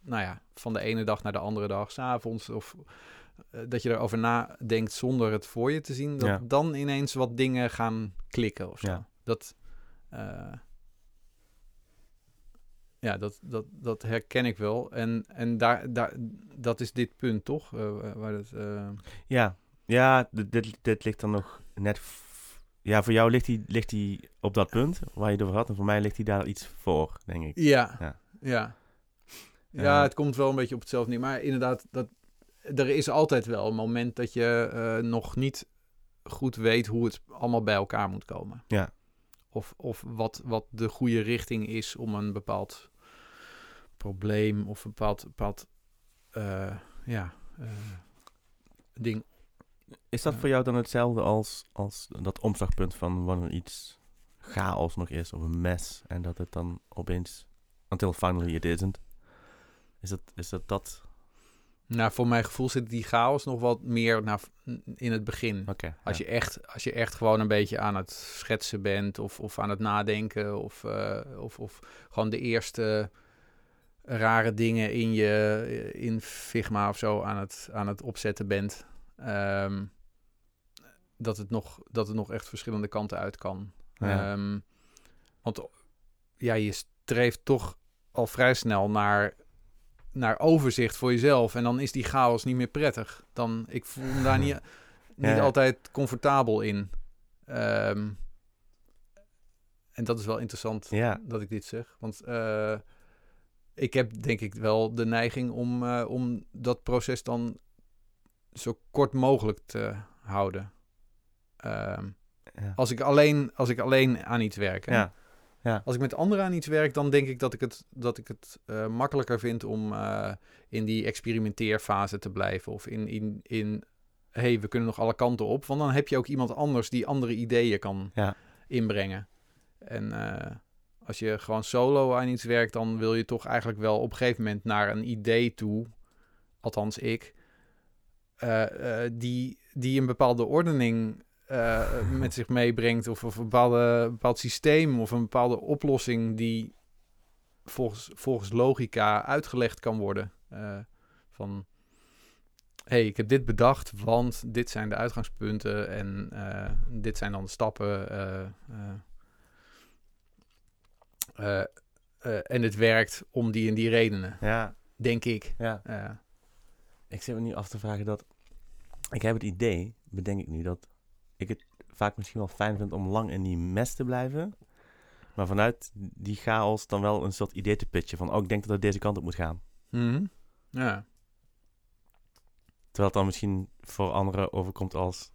[SPEAKER 2] nou ja, van de ene dag naar de andere dag, s'avonds, of eh, dat je erover nadenkt zonder het voor je te zien, dat
[SPEAKER 1] Ja.
[SPEAKER 2] dan ineens wat dingen gaan klikken of zo.
[SPEAKER 1] Ja.
[SPEAKER 2] Dat, ja, dat, dat, dat herken ik wel. En, en daar, daar, dat is dit punt, toch? Eh, waar het, eh,
[SPEAKER 1] Ja, ja dit, dit, ligt dan nog net... Ja, voor jou ligt hij ligt die op dat punt waar je het over had. En voor mij ligt hij daar iets voor, denk ik.
[SPEAKER 2] Ja,
[SPEAKER 1] Ja.
[SPEAKER 2] ja. Ja,
[SPEAKER 1] Eh.
[SPEAKER 2] het komt wel een beetje op hetzelfde neer. Maar inderdaad, dat, er is altijd wel een moment dat je eh, nog niet goed weet hoe het allemaal bij elkaar moet komen.
[SPEAKER 1] Ja.
[SPEAKER 2] Of, of wat, wat de goede richting is om een bepaald probleem of een bepaald, bepaald eh, ja, eh, ding.
[SPEAKER 1] Is dat voor jou dan hetzelfde als, als dat omslagpunt van wanneer iets chaos nog is of een mes en dat het dan opeens until finally it isn't? Is dat is dat, dat
[SPEAKER 2] Nou, voor mijn gevoel zit die chaos nog wat meer naar, in het begin. Als,
[SPEAKER 1] ja.
[SPEAKER 2] je echt, als je echt gewoon een beetje aan het schetsen bent of, of aan het nadenken of, eh, of, of gewoon de eerste rare dingen in je in Figma of zo aan het, aan het opzetten bent. Ehm, dat, het nog, dat het nog echt verschillende kanten uit kan.
[SPEAKER 1] Ja.
[SPEAKER 2] Ehm, want ja, je streeft toch al vrij snel naar, naar overzicht voor jezelf. En dan is die chaos niet meer prettig. Dan, ik voel me daar niet, niet
[SPEAKER 1] Ja.
[SPEAKER 2] altijd comfortabel in. Ehm, en dat is wel interessant
[SPEAKER 1] ja.
[SPEAKER 2] dat ik dit zeg. Want eh, ik heb denk ik wel de neiging om, eh, om dat proces dan zo kort mogelijk te houden. Ehm,
[SPEAKER 1] Ja.
[SPEAKER 2] als, ik alleen, als ik alleen aan iets werk. hè.
[SPEAKER 1] Ja.
[SPEAKER 2] Als ik met anderen aan iets werk, dan denk ik dat ik het, dat ik het eh, makkelijker vind om eh, in die experimenteerfase te blijven. Of in, in, in hey, we kunnen nog alle kanten op. Want dan heb je ook iemand anders die andere ideeën kan
[SPEAKER 1] Ja.
[SPEAKER 2] inbrengen. En eh, als je gewoon solo aan iets werkt, dan wil je toch eigenlijk wel op een gegeven moment naar een idee toe. Althans, ik. die, die een bepaalde ordening eh, met zich meebrengt. Of, of een bepaalde, bepaald systeem of een bepaalde oplossing die volgens, volgens logica uitgelegd kan worden. Eh, van hey, ik heb dit bedacht, want dit zijn de uitgangspunten en eh, dit zijn dan de stappen. en het werkt om die en die redenen,
[SPEAKER 1] Ja.
[SPEAKER 2] denk ik.
[SPEAKER 1] ja. Ik zit me nu af te vragen dat... Ik heb het idee, bedenk ik nu, dat ik het vaak misschien wel fijn vind om lang in die mes te blijven. Maar vanuit die chaos dan wel een soort idee te pitchen van... Oh, ik denk dat het deze kant op moet gaan.
[SPEAKER 2] mhm. Ja.
[SPEAKER 1] Terwijl het dan misschien voor anderen overkomt als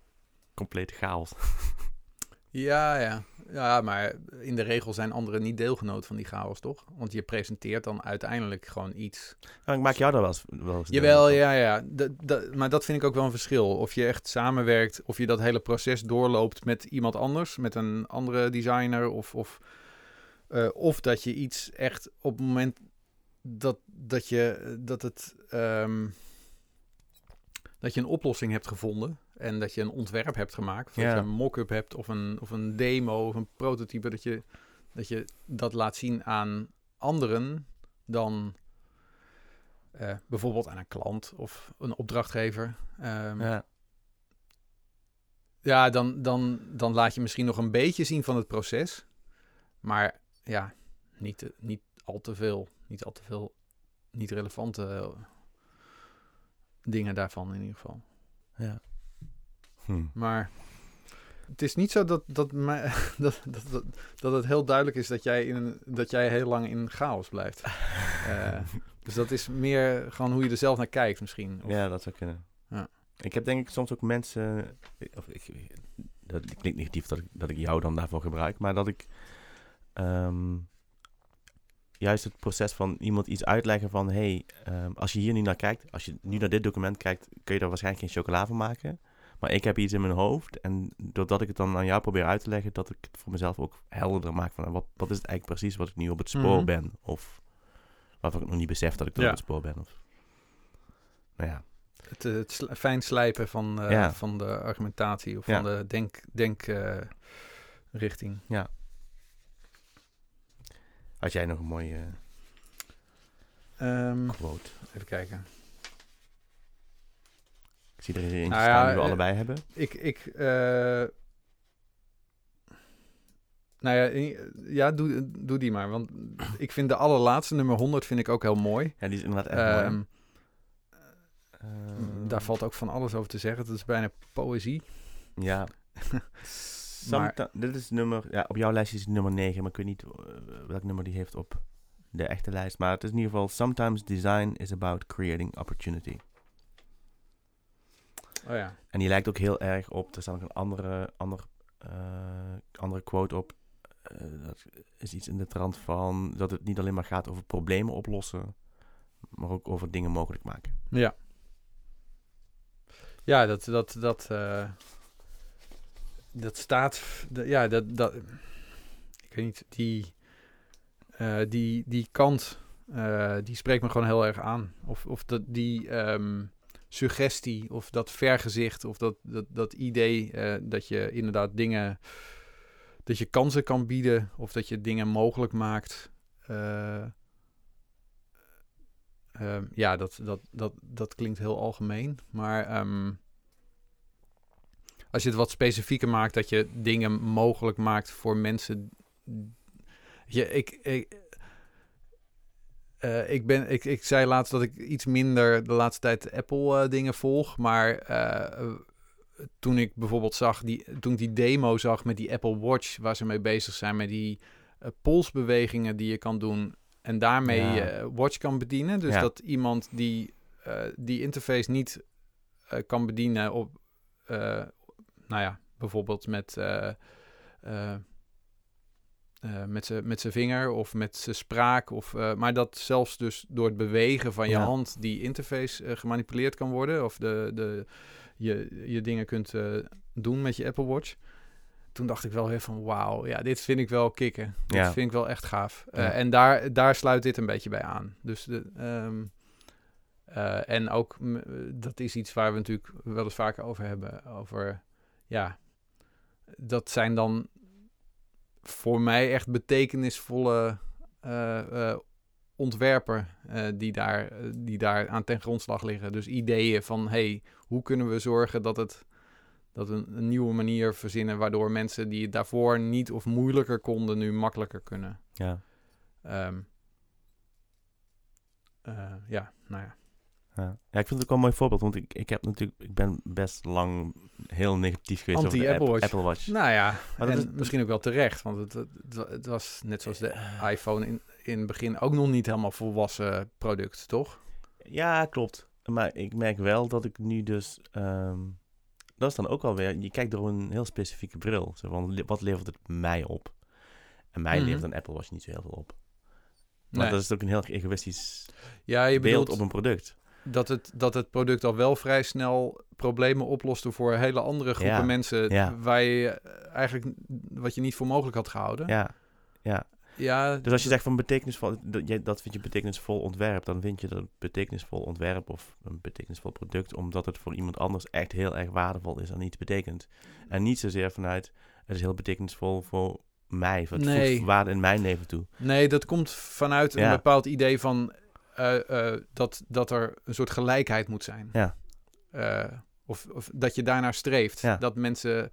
[SPEAKER 1] complete chaos.
[SPEAKER 2] Ja, ja. Ja, maar in de regel zijn anderen niet deelgenoot van die chaos, toch? Want je presenteert dan uiteindelijk gewoon iets.
[SPEAKER 1] Nou, ik maak jou daar wel eens... Wel eens
[SPEAKER 2] Jawel, ja, ja. Maar dat vind ik ook wel een verschil. Of je echt samenwerkt, of je dat hele proces doorloopt met iemand anders, met een andere designer, of, of, eh, of dat je iets echt op het moment dat, dat je dat het ehm, dat je een oplossing hebt gevonden en dat je een ontwerp hebt gemaakt, of dat je een mock-up hebt of een, of een demo of een prototype, dat je dat, je dat laat zien aan anderen dan eh, bijvoorbeeld aan een klant of een opdrachtgever. Ehm, ja,
[SPEAKER 1] Ja,
[SPEAKER 2] dan, dan, dan laat je misschien nog een beetje zien van het proces. Maar ja, niet, niet al te veel. Niet al te veel niet relevante eh, dingen daarvan in ieder geval.
[SPEAKER 1] ja. Hm.
[SPEAKER 2] Maar het is niet zo dat, dat, mij, dat, dat, dat, dat het heel duidelijk is dat jij, in een, dat jij heel lang in chaos blijft. Eh, dus dat is meer gewoon hoe je er zelf naar kijkt misschien. Of-
[SPEAKER 1] Ja, dat zou kunnen.
[SPEAKER 2] Ja.
[SPEAKER 1] Ik heb denk ik soms ook mensen... Of ik, dat klinkt negatief dat ik, dat ik jou dan daarvoor gebruik. Maar dat ik... ehm, juist het proces van iemand iets uitleggen van... hey, ehm, als je hier nu naar kijkt... Als je nu naar dit document kijkt... kun je daar waarschijnlijk geen chocola van maken. Maar ik heb iets in mijn hoofd. En doordat ik het dan aan jou probeer uit te leggen... dat ik het voor mezelf ook helderder maak. Van wat, wat is het eigenlijk precies wat ik nu op het spoor
[SPEAKER 2] Mhm.
[SPEAKER 1] ben? Of waarvan ik nog niet besef dat ik er
[SPEAKER 2] Ja.
[SPEAKER 1] op het spoor ben. Of, nou ja.
[SPEAKER 2] Het, eh, het fijn slijpen van, eh,
[SPEAKER 1] Ja.
[SPEAKER 2] van de argumentatie of
[SPEAKER 1] Ja.
[SPEAKER 2] van de denk, denk eh, richting.
[SPEAKER 1] Had jij nog een mooie
[SPEAKER 2] Ehm,
[SPEAKER 1] quote?
[SPEAKER 2] even kijken.
[SPEAKER 1] Ik zie er eentje
[SPEAKER 2] Nou
[SPEAKER 1] staan
[SPEAKER 2] ja,
[SPEAKER 1] die we
[SPEAKER 2] eh,
[SPEAKER 1] allebei hebben.
[SPEAKER 2] Ik, ik, eh, nou ja, ja doe, doe die maar. Want ik vind de allerlaatste, nummer 100, vind ik ook heel mooi.
[SPEAKER 1] Ja, die is inderdaad echt mooi.
[SPEAKER 2] Ehm,
[SPEAKER 1] Ehm,
[SPEAKER 2] daar valt ook van alles over te zeggen. Het is bijna poëzie.
[SPEAKER 1] Ja. Dit is nummer... Ja, op jouw lijstje is het nummer 9, maar ik weet niet eh, welk nummer die heeft op de echte lijst. Maar het is in ieder geval... Sometimes design is about creating opportunity.
[SPEAKER 2] Oh ja.
[SPEAKER 1] En die lijkt ook heel erg op... Er staat ook een andere, ander, eh, andere quote op. Eh, dat is iets in de trant van... Dat het niet alleen maar gaat over problemen oplossen... Maar ook over dingen mogelijk maken.
[SPEAKER 2] Ja. Ja, dat, dat, dat, eh, dat staat, ja, dat, dat, ik weet niet, die, die, die kant die spreekt me gewoon heel erg aan. Of, of dat, die ehm, suggestie, of dat vergezicht, of dat, dat, dat idee eh, dat je inderdaad dingen, dat je kansen kan bieden, of dat je dingen mogelijk maakt. Eh, ehm, ja, dat, dat, dat, dat klinkt heel algemeen. Maar ehm, als je het wat specifieker maakt, dat je dingen mogelijk maakt voor mensen. Je, ik, ik, eh, ik, ben, ik, ik zei laatst dat ik iets minder de laatste tijd Apple eh, dingen volg. Maar eh, toen ik bijvoorbeeld zag, die, toen ik die demo zag met die Apple Watch, waar ze mee bezig zijn, met die polsbewegingen die je kan doen. En daarmee je watch kan bedienen. Dus dat iemand die die interface niet kan bedienen op, nou ja, bijvoorbeeld met uh, met zijn vinger of met zijn spraak. Of, uh, maar dat zelfs dus door het bewegen van je hand die interface uh, gemanipuleerd kan worden. Of de, de, je, je dingen kunt doen met je Apple Watch. Toen dacht ik wel heel van wauw, ja, dit vind ik wel kicken. Dit ja. vind ik wel echt gaaf. Ja. En daar, daar sluit dit een beetje bij aan. Dus de, um, en ook, dat is iets waar we natuurlijk wel eens vaker over hebben. Over, ja, dat zijn dan voor mij echt betekenisvolle uh, ontwerper uh, die, daar, die daar aan ten grondslag liggen. Dus ideeën van, hey, hoe kunnen we zorgen dat het dat we een, een, nieuwe manier verzinnen waardoor mensen die het daarvoor niet of moeilijker konden, nu makkelijker kunnen.
[SPEAKER 1] Ja.
[SPEAKER 2] Um, ja, nou ja.
[SPEAKER 1] Ja. ja, ik vind het ook wel een mooi voorbeeld, want ik, ik heb natuurlijk, ik ben best lang heel negatief geweest
[SPEAKER 2] Anti
[SPEAKER 1] over
[SPEAKER 2] Apple Watch.
[SPEAKER 1] Apple Watch.
[SPEAKER 2] Nou ja, maar en is, misschien ook wel terecht, want het, het, het, was net zoals de iPhone in, in het begin ook nog niet helemaal volwassen product, toch?
[SPEAKER 1] Ja, klopt. Maar ik merk wel dat ik nu dus, um, dat is dan ook alweer, je kijkt door een heel specifieke bril. Zo van, wat levert het mij op? En mij mm -hmm. levert een Apple Watch niet zo heel veel op. Maar nee. dat is ook een heel egoïstisch
[SPEAKER 2] ja, je
[SPEAKER 1] beeld
[SPEAKER 2] bedoelt,
[SPEAKER 1] op een product
[SPEAKER 2] dat het, dat het product al wel vrij snel problemen oploste voor hele andere groepen
[SPEAKER 1] Ja,
[SPEAKER 2] mensen.
[SPEAKER 1] ja.
[SPEAKER 2] Waar je eigenlijk wat je niet voor mogelijk had gehouden.
[SPEAKER 1] Ja, ja.
[SPEAKER 2] Ja,
[SPEAKER 1] Dus als je zegt van betekenisvol, dat, vind je betekenisvol ontwerp, dan vind je dat een betekenisvol ontwerp of een betekenisvol product, omdat het voor iemand anders echt heel erg waardevol is en iets betekent. En niet zozeer vanuit, het is heel betekenisvol voor mij, het
[SPEAKER 2] Nee.
[SPEAKER 1] voegt waarde in mijn leven toe.
[SPEAKER 2] Nee, dat komt vanuit een
[SPEAKER 1] Ja.
[SPEAKER 2] bepaald idee van eh, eh, dat, dat er een soort gelijkheid moet zijn.
[SPEAKER 1] Ja.
[SPEAKER 2] Eh, of, of dat je daarnaar streeft.
[SPEAKER 1] Ja.
[SPEAKER 2] Dat mensen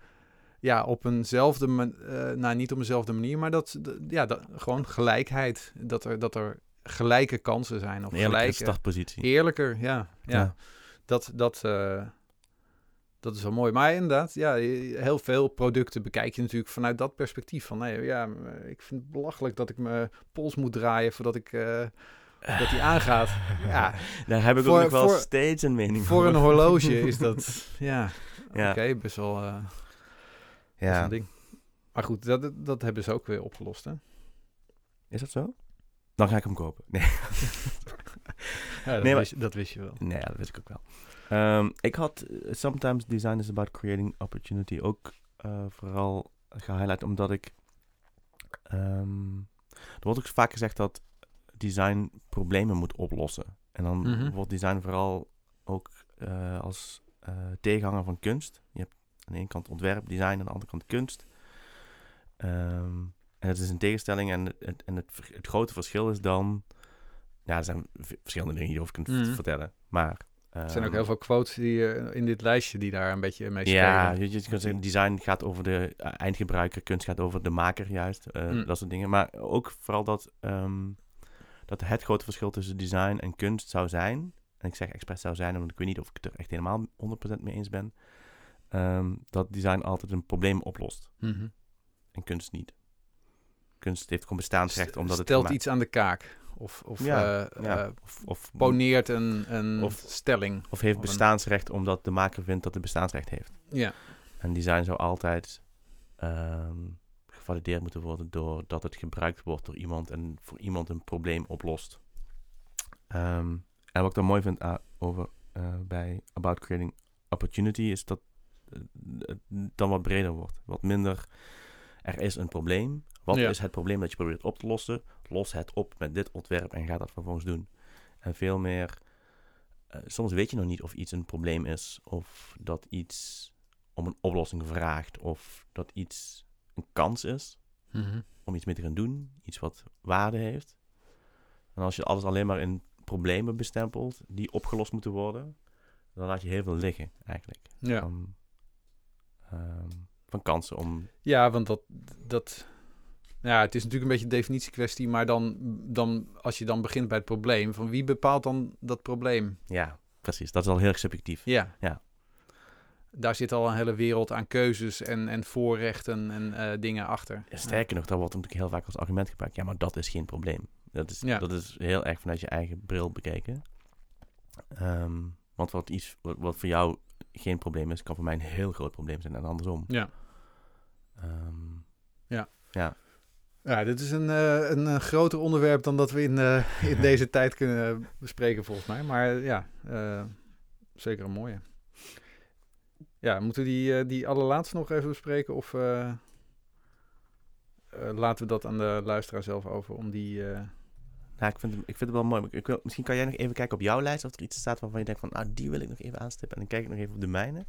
[SPEAKER 2] ja, op eenzelfde man- eh, nou niet op eenzelfde manier, maar dat, ja, dat, gewoon gelijkheid. Dat er, dat er gelijke kansen zijn. Of
[SPEAKER 1] Een
[SPEAKER 2] gelijke,
[SPEAKER 1] startpositie.
[SPEAKER 2] eerlijker, ja. ja.
[SPEAKER 1] Ja.
[SPEAKER 2] Dat, dat, dat is wel mooi. Maar inderdaad, ja, heel veel producten bekijk je natuurlijk vanuit dat perspectief. Van, nee, ja, ik vind het belachelijk dat ik mijn pols moet draaien voordat ik... dat die aangaat. Ja,
[SPEAKER 1] Daar heb ik
[SPEAKER 2] Voor-
[SPEAKER 1] ook nog wel
[SPEAKER 2] voor-
[SPEAKER 1] steeds een mening
[SPEAKER 2] voor een
[SPEAKER 1] over.
[SPEAKER 2] horloge is dat, ja,
[SPEAKER 1] Ja.
[SPEAKER 2] oké, best wel eh, best
[SPEAKER 1] Ja.
[SPEAKER 2] een ding. Maar goed, dat, dat hebben ze ook weer opgelost, hè?
[SPEAKER 1] Is dat zo? Dan ga ik hem kopen. Nee,
[SPEAKER 2] Ja, dat,
[SPEAKER 1] Nee, maar-
[SPEAKER 2] wist, dat wist je wel.
[SPEAKER 1] nee dat weet ik ook wel. Ehm, ik had eh, Sometimes Design is About Creating Opportunity ook eh, vooral gehighlight omdat ik... ehm, er wordt ook vaak gezegd dat design problemen moet oplossen. En dan
[SPEAKER 2] Mhm.
[SPEAKER 1] wordt design vooral ook eh, als eh, tegenhanger van kunst. Je hebt aan de ene kant ontwerp, design, aan de andere kant kunst. Ehm, en het is een tegenstelling en, het, en het, het grote verschil is dan... Ja, er zijn v- verschillende dingen hierover kunt
[SPEAKER 2] Mhm.
[SPEAKER 1] vertellen. Maar...
[SPEAKER 2] Er zijn ook
[SPEAKER 1] ehm,
[SPEAKER 2] heel veel quotes die, eh, in dit lijstje die daar een beetje mee spelen.
[SPEAKER 1] ja, je, je kunt zeggen, design gaat over de eindgebruiker, kunst gaat over de maker juist, eh,
[SPEAKER 2] Mm.
[SPEAKER 1] dat soort dingen. Maar ook vooral dat, ehm, dat het grote verschil tussen design en kunst zou zijn, en ik zeg expres zou zijn, omdat ik weet niet of ik het er echt helemaal 100% mee eens ben, ehm, dat design altijd een probleem oplost
[SPEAKER 2] Mhm.
[SPEAKER 1] en kunst niet. Kunst heeft gewoon bestaansrecht omdat het...
[SPEAKER 2] Stelt iets aan de kaak. Of, of
[SPEAKER 1] Ja,
[SPEAKER 2] eh,
[SPEAKER 1] ja.
[SPEAKER 2] eh,
[SPEAKER 1] Of, of,
[SPEAKER 2] poneert een, een
[SPEAKER 1] Of-
[SPEAKER 2] stelling.
[SPEAKER 1] of heeft bestaansrecht omdat de maker vindt dat het bestaansrecht heeft.
[SPEAKER 2] Ja.
[SPEAKER 1] En design zou altijd ehm, gevalideerd moeten worden doordat het gebruikt wordt door iemand en voor iemand een probleem oplost. Ehm, en wat ik dan mooi vind a- over eh, bij About Creating Opportunity is dat eh, het dan wat breder wordt. Wat minder, er is een probleem. Wat
[SPEAKER 2] Ja.
[SPEAKER 1] is het probleem dat je probeert op te lossen? los het op met dit ontwerp en ga dat vervolgens doen. En veel meer, eh, soms weet je nog niet of iets een probleem is, of dat iets om een oplossing vraagt, of dat iets een kans is
[SPEAKER 2] Mhm.
[SPEAKER 1] om iets mee te gaan doen, iets wat waarde heeft. En als je alles alleen maar in problemen bestempelt die opgelost moeten worden, dan laat je heel veel liggen eigenlijk.
[SPEAKER 2] Ja.
[SPEAKER 1] Van, ehm, van kansen om.
[SPEAKER 2] ja, want dat, dat... Ja, het is natuurlijk een beetje een definitiekwestie, maar dan, dan, als je dan begint bij het probleem, van wie bepaalt dan dat probleem?
[SPEAKER 1] Ja, precies. Dat is al heel erg subjectief.
[SPEAKER 2] Ja.
[SPEAKER 1] Ja.
[SPEAKER 2] Daar zit al een hele wereld aan keuzes en, en voorrechten en eh, dingen achter.
[SPEAKER 1] Ja, Sterker nog, dat wordt natuurlijk heel vaak als argument gebruikt. Ja, maar dat is geen probleem. Dat is,
[SPEAKER 2] Ja.
[SPEAKER 1] dat is heel erg vanuit je eigen bril bekeken. Ehm, want wat, iets, wat, wat voor jou geen probleem is, kan voor mij een heel groot probleem zijn en andersom.
[SPEAKER 2] Ja.
[SPEAKER 1] Ehm,
[SPEAKER 2] Ja, dit is een, eh, een, eh, groter onderwerp dan dat we in, in deze tijd kunnen bespreken, volgens mij. Maar ja, zeker een mooie. Ja, moeten we die, eh, die allerlaatste nog even bespreken? Of eh, eh, laten we dat aan de luisteraar zelf over om die...
[SPEAKER 1] Nou, ik vind, het, ik vind het wel mooi. Ik wil, misschien kan jij nog even kijken op jouw lijst of er iets staat waarvan je denkt van, ah, die wil ik nog even aanstippen. En dan kijk ik nog even op de mijne.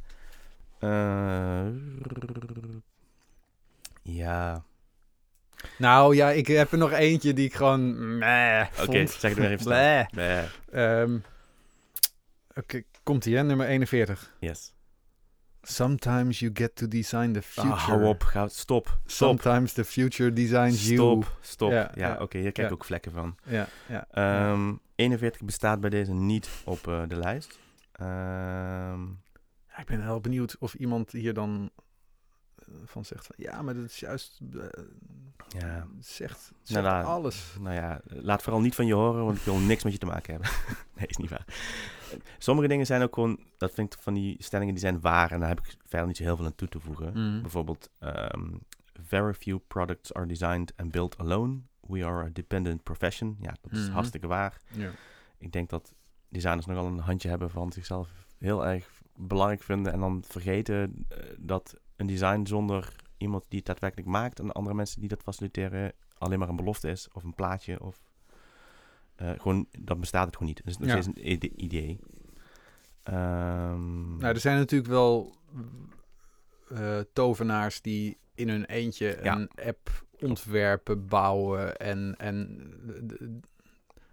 [SPEAKER 1] Ja,
[SPEAKER 2] Nou ja, ik heb er nog eentje die ik gewoon... meh
[SPEAKER 1] oké,
[SPEAKER 2] vond.
[SPEAKER 1] zeg het maar even
[SPEAKER 2] Ehm, Oké, komt-ie hè, nummer 41.
[SPEAKER 1] yes.
[SPEAKER 2] Sometimes you get to design the future.
[SPEAKER 1] Ah, hou op, ga, stop, stop,
[SPEAKER 2] Sometimes the future designs you.
[SPEAKER 1] stop, stop.
[SPEAKER 2] Ja,
[SPEAKER 1] Ja,
[SPEAKER 2] ja,
[SPEAKER 1] oké, hier krijg ik
[SPEAKER 2] ja.
[SPEAKER 1] ook vlekken van.
[SPEAKER 2] Ja, ja.
[SPEAKER 1] Ehm 41 bestaat bij deze niet op eh, de lijst. Ehm,
[SPEAKER 2] Ja, ik ben heel benieuwd of iemand hier dan van zegt van ja, maar dat is juist eh,
[SPEAKER 1] ja,
[SPEAKER 2] zegt, zegt
[SPEAKER 1] nou,
[SPEAKER 2] alles.
[SPEAKER 1] nou ja, laat vooral niet van je horen, want ik wil niks met je te maken hebben. nee, is niet waar. Sommige dingen zijn ook gewoon, dat vind ik van die stellingen, die zijn waar. En daar heb ik verder niet zo heel veel aan toe te voegen.
[SPEAKER 2] Mhm.
[SPEAKER 1] Bijvoorbeeld, ehm, very few products are designed and built alone. We are a dependent profession. Ja, dat is
[SPEAKER 2] Mhm.
[SPEAKER 1] hartstikke waar.
[SPEAKER 2] Ja.
[SPEAKER 1] Ik denk dat designers nogal een handje hebben van zichzelf heel erg belangrijk vinden. En dan vergeten eh, dat een design zonder iemand die het daadwerkelijk maakt en andere mensen die dat faciliteren alleen maar een belofte is of een plaatje of eh, gewoon, dan bestaat het gewoon niet. Is nog
[SPEAKER 2] Ja.
[SPEAKER 1] steeds een ide- idee. Ehm,
[SPEAKER 2] Nou, er zijn natuurlijk wel eh, tovenaars die in hun eentje
[SPEAKER 1] Ja.
[SPEAKER 2] een app ontwerpen, bouwen en, en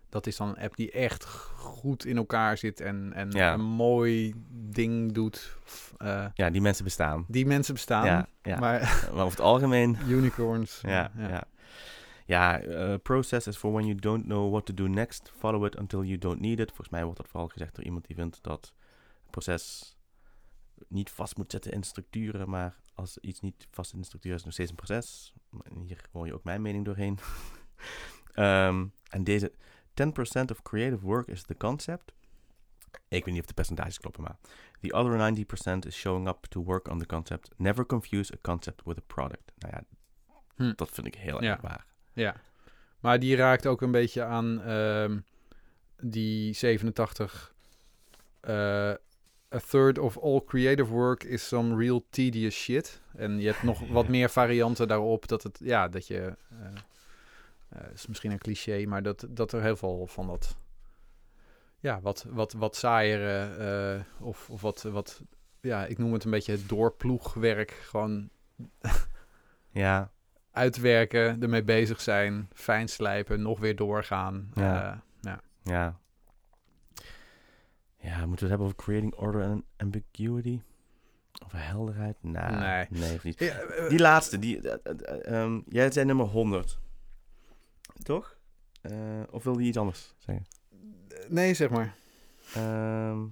[SPEAKER 2] dat is dan een app die echt goed in elkaar zit en, en
[SPEAKER 1] Ja.
[SPEAKER 2] een mooi ding doet. Eh,
[SPEAKER 1] ja, die mensen bestaan.
[SPEAKER 2] die mensen bestaan,
[SPEAKER 1] Ja, ja.
[SPEAKER 2] maar
[SPEAKER 1] Maar over het algemeen
[SPEAKER 2] unicorns.
[SPEAKER 1] Ja, ja. ja. eh, process is for when you don't know what to do next. Follow it until you don't need it. Volgens mij wordt dat vooral gezegd door iemand die vindt dat het proces niet vast moet zitten in structuren, maar als iets niet vast in de structuur is, is het nog steeds een proces. Hier hoor je ook mijn mening doorheen. Ehm, en deze 10% of creative work is the concept. Ik weet niet of de percentages kloppen, maar the other 90% is showing up to work on the concept. Never confuse a concept with a product. Nou ja,
[SPEAKER 2] Hm.
[SPEAKER 1] dat vind ik heel
[SPEAKER 2] Ja.
[SPEAKER 1] erg waar.
[SPEAKER 2] Ja, maar die raakt ook een beetje aan ehm, die 87. eh, a third of all creative work is some real tedious shit. En je hebt nog wat meer varianten daarop dat het, ja, dat je, eh, eh, is misschien een cliché, maar dat, dat er heel veel van dat, ja, wat, wat, wat saaiere eh, of, of wat, wat, ja, ik noem het een beetje het doorploegwerk, gewoon
[SPEAKER 1] Ja,
[SPEAKER 2] uitwerken, ermee bezig zijn, fijn slijpen, nog weer doorgaan.
[SPEAKER 1] Ja.
[SPEAKER 2] Eh, ja.
[SPEAKER 1] ja. Ja, moeten we het hebben over creating order and ambiguity? Over helderheid?
[SPEAKER 2] Nee.
[SPEAKER 1] nee of niet.
[SPEAKER 2] Ja,
[SPEAKER 1] Die laatste, die, ehm, jij zei nummer 100. Toch? Eh, of wilde je iets anders zeggen?
[SPEAKER 2] nee, zeg maar.
[SPEAKER 1] Ehm,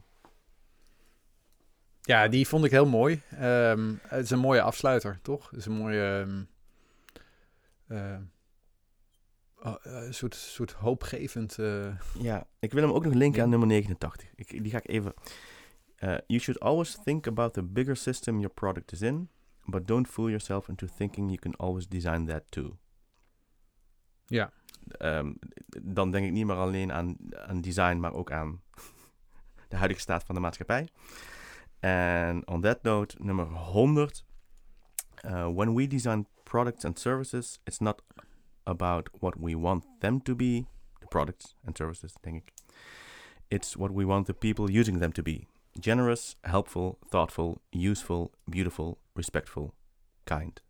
[SPEAKER 2] Ja, die vond ik heel mooi. Ehm, het is een mooie afsluiter, toch? Het is een mooie... ehm, eh, oh, eh, soort, soort hoopgevend... eh,
[SPEAKER 1] ja, ik wil hem ook nog linken aan nummer 89. Ik, die ga ik even... Eh, you should always think about the bigger system your product is in, but don't fool yourself into thinking you can always design that too.
[SPEAKER 2] ja.
[SPEAKER 1] Ehm, dan denk ik niet meer alleen aan, aan design, maar ook aan de huidige staat van de maatschappij. En on that note, nummer 100. Uh, when we design products and services, it's not about what we want them to be, the products and services, denk ik. It's what we want the people using them to be. Generous, helpful, thoughtful, useful, beautiful, respectful, kind.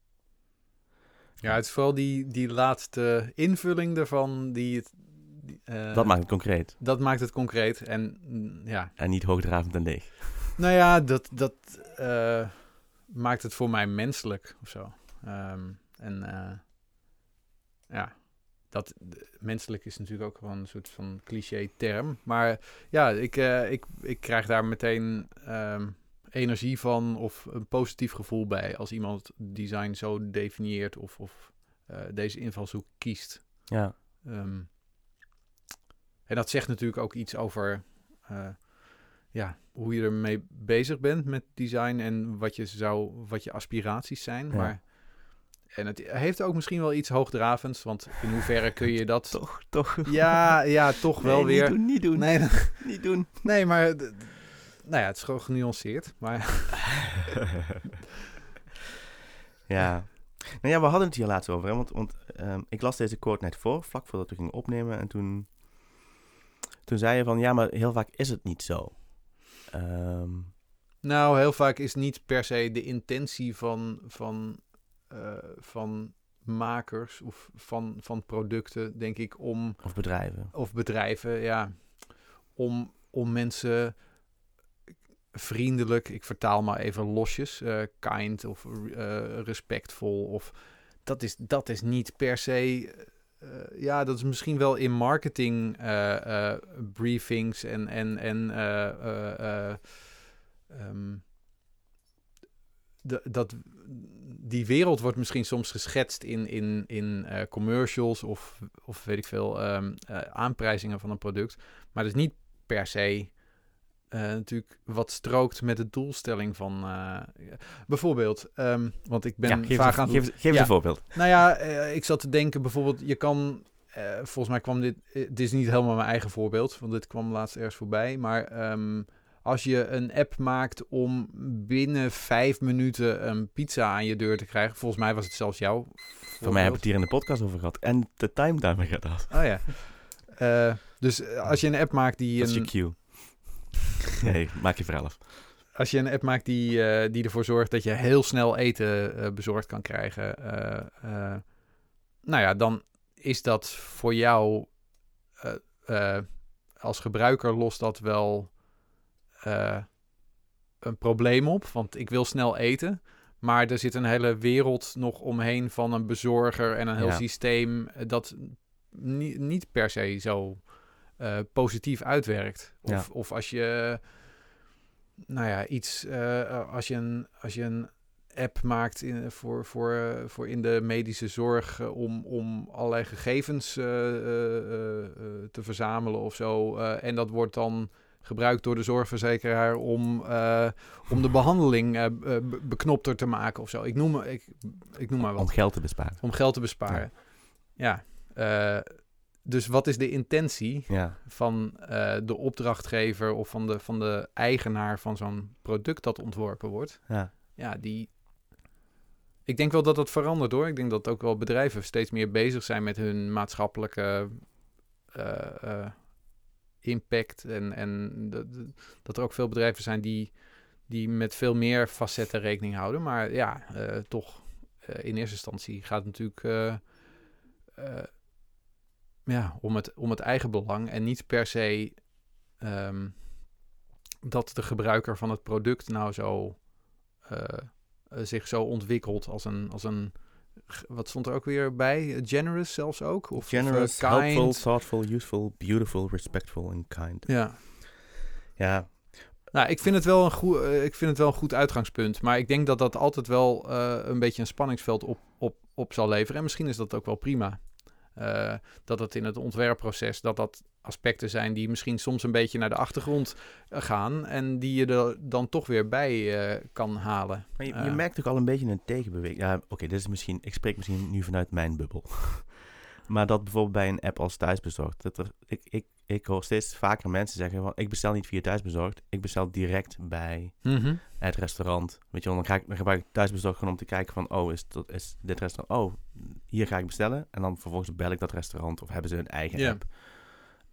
[SPEAKER 2] Ja, het is vooral die, die laatste invulling ervan die het... die, eh,
[SPEAKER 1] dat maakt het concreet.
[SPEAKER 2] dat maakt het concreet. En mm, ja,
[SPEAKER 1] En niet hoogdravend en leeg.
[SPEAKER 2] nou ja, dat, dat eh, maakt het voor mij menselijk of zo. Ehm, en eh, ja, dat menselijk is natuurlijk ook gewoon een soort van cliché term. Maar ja, ik, ik, ik krijg daar meteen ehm, energie van of een positief gevoel bij als iemand design zo definieert of, of eh, deze invalshoek kiest.
[SPEAKER 1] Ja,
[SPEAKER 2] Ehm, en dat zegt natuurlijk ook iets over eh, ja, hoe je ermee bezig bent met design en wat je, zou, wat je aspiraties zijn.
[SPEAKER 1] Ja.
[SPEAKER 2] Maar, en het heeft ook misschien wel iets hoogdravends, want in hoeverre kun je dat...
[SPEAKER 1] toch, toch.
[SPEAKER 2] Ja, ja, toch wel
[SPEAKER 1] Nee,
[SPEAKER 2] weer.
[SPEAKER 1] Niet doen, niet doen.
[SPEAKER 2] Nee,
[SPEAKER 1] Niet doen.
[SPEAKER 2] nee, maar nou ja, het is gewoon genuanceerd. Maar
[SPEAKER 1] ja. Nou ja, we hadden het hier laatst over. Hè? Want, want ehm, ik las deze quote net voor, vlak voordat we gingen opnemen. En toen, toen zei je van, ja, maar heel vaak is het niet zo. Ehm,
[SPEAKER 2] nou, heel vaak is niet per se de intentie van, van, eh, van makers of van, van producten, denk ik, om
[SPEAKER 1] of bedrijven.
[SPEAKER 2] of bedrijven, ja, om, om mensen vriendelijk, ik vertaal maar even losjes, eh, kind of eh, respectvol of dat is, dat is niet per se, eh, ja, dat is misschien wel in marketing briefings en en en eh, eh, eh, ehm, dat die wereld wordt misschien soms geschetst in, in, in commercials of, of weet ik veel, ehm, eh, aanprijzingen van een product. Maar dat is niet per se eh, natuurlijk wat strookt met de doelstelling van... eh, bijvoorbeeld, ehm, want ik ben
[SPEAKER 1] ja, geef,
[SPEAKER 2] vaak aan...
[SPEAKER 1] geef, geef
[SPEAKER 2] Ja.
[SPEAKER 1] een voorbeeld.
[SPEAKER 2] Nou ja, eh, ik zat te denken bijvoorbeeld, je kan... volgens mij kwam dit... dit is niet helemaal mijn eigen voorbeeld, want dit kwam laatst ergens voorbij. Maar ehm, als je een app maakt om binnen vijf minuten een pizza aan je deur te krijgen... Volgens mij was het zelfs jouw
[SPEAKER 1] Voor mij hebben we het hier in de podcast over gehad. En de time gaat af.
[SPEAKER 2] Oh ja. Dus als je een app maakt die
[SPEAKER 1] Dat is je
[SPEAKER 2] een,
[SPEAKER 1] cue. nee, maak je verhaal af.
[SPEAKER 2] als je een app maakt die, eh, die ervoor zorgt dat je heel snel eten eh, bezorgd kan krijgen, eh, nou ja, dan is dat voor jou als gebruiker lost dat wel een probleem op, want ik wil snel eten. Maar er zit een hele wereld nog omheen van een bezorger en een heel
[SPEAKER 1] Ja.
[SPEAKER 2] systeem dat niet per se zo eh, positief uitwerkt. Of,
[SPEAKER 1] Ja.
[SPEAKER 2] of als je, nou ja, iets, eh, als, je een, als je een app maakt in, voor, voor, eh, voor in de medische zorg om, om allerlei gegevens te verzamelen of zo. en dat wordt dan gebruikt door de zorgverzekeraar om, om de behandeling eh, be- be- beknopter te maken of zo. Ik noem, ik, ik noem maar wat
[SPEAKER 1] Om geld te besparen.
[SPEAKER 2] om geld te besparen. Ja. eh, dus wat is de intentie
[SPEAKER 1] Ja,
[SPEAKER 2] van eh, de opdrachtgever of van de, van de eigenaar van zo'n product dat ontworpen wordt?
[SPEAKER 1] ja.
[SPEAKER 2] Ja, die. Ik denk wel dat dat verandert hoor. Ik denk dat ook wel bedrijven steeds meer bezig zijn met hun maatschappelijke eh, eh, impact. En, en dat, dat er ook veel bedrijven zijn die, die met veel meer facetten rekening houden. Maar ja, toch, in eerste instantie gaat het natuurlijk ja, om, het, om het eigen belang. En niet per se ehm, dat de gebruiker van het product nou zo eh, eh, zich zo ontwikkelt als een, als een wat stond er ook weer bij? Generous zelfs ook? Of,
[SPEAKER 1] Generous,
[SPEAKER 2] of, eh, kind?
[SPEAKER 1] helpful, thoughtful, useful, beautiful, respectful en kind.
[SPEAKER 2] Ja.
[SPEAKER 1] Ja,
[SPEAKER 2] Nou, ik vind, het wel een goed, ik vind het wel een goed uitgangspunt. Maar ik denk dat dat altijd wel een beetje een spanningsveld op, op, op zal leveren. En misschien is dat ook wel prima. Eh, dat het in het ontwerpproces, dat dat aspecten zijn die misschien soms een beetje naar de achtergrond eh, gaan. En die je er dan toch weer bij eh, kan halen.
[SPEAKER 1] maar je, je merkt ook al een beetje een tegenbeweging. Ja, oké, dit is misschien, ik spreek misschien nu vanuit mijn bubbel. maar dat bijvoorbeeld bij een app als thuisbezorgd, dat er, ik, ik, ik hoor steeds vaker mensen zeggen van... ik bestel niet via thuisbezorgd. Ik bestel direct bij
[SPEAKER 2] Mhm.
[SPEAKER 1] het restaurant. Weet je wel, dan, ga ik, dan gebruik ik thuisbezorgd gewoon om te kijken van... oh, is, dat, is dit restaurant... oh, hier ga ik bestellen. En dan vervolgens bel ik dat restaurant of hebben ze hun eigen app.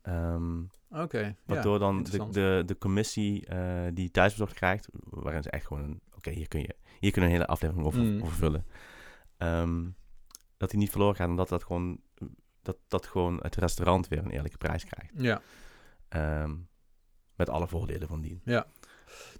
[SPEAKER 1] Ehm,
[SPEAKER 2] Oké.
[SPEAKER 1] waardoor dan de, de, de commissie eh, die thuisbezorgd krijgt... waarin ze echt gewoon... oké, hier kun je hier kunnen een hele aflevering over,
[SPEAKER 2] Mm.
[SPEAKER 1] over vullen. Ehm, dat die niet verloren gaat en dat dat gewoon... Dat, dat gewoon het restaurant weer een eerlijke prijs krijgt.
[SPEAKER 2] Ja.
[SPEAKER 1] Ehm, met alle voordelen van dien.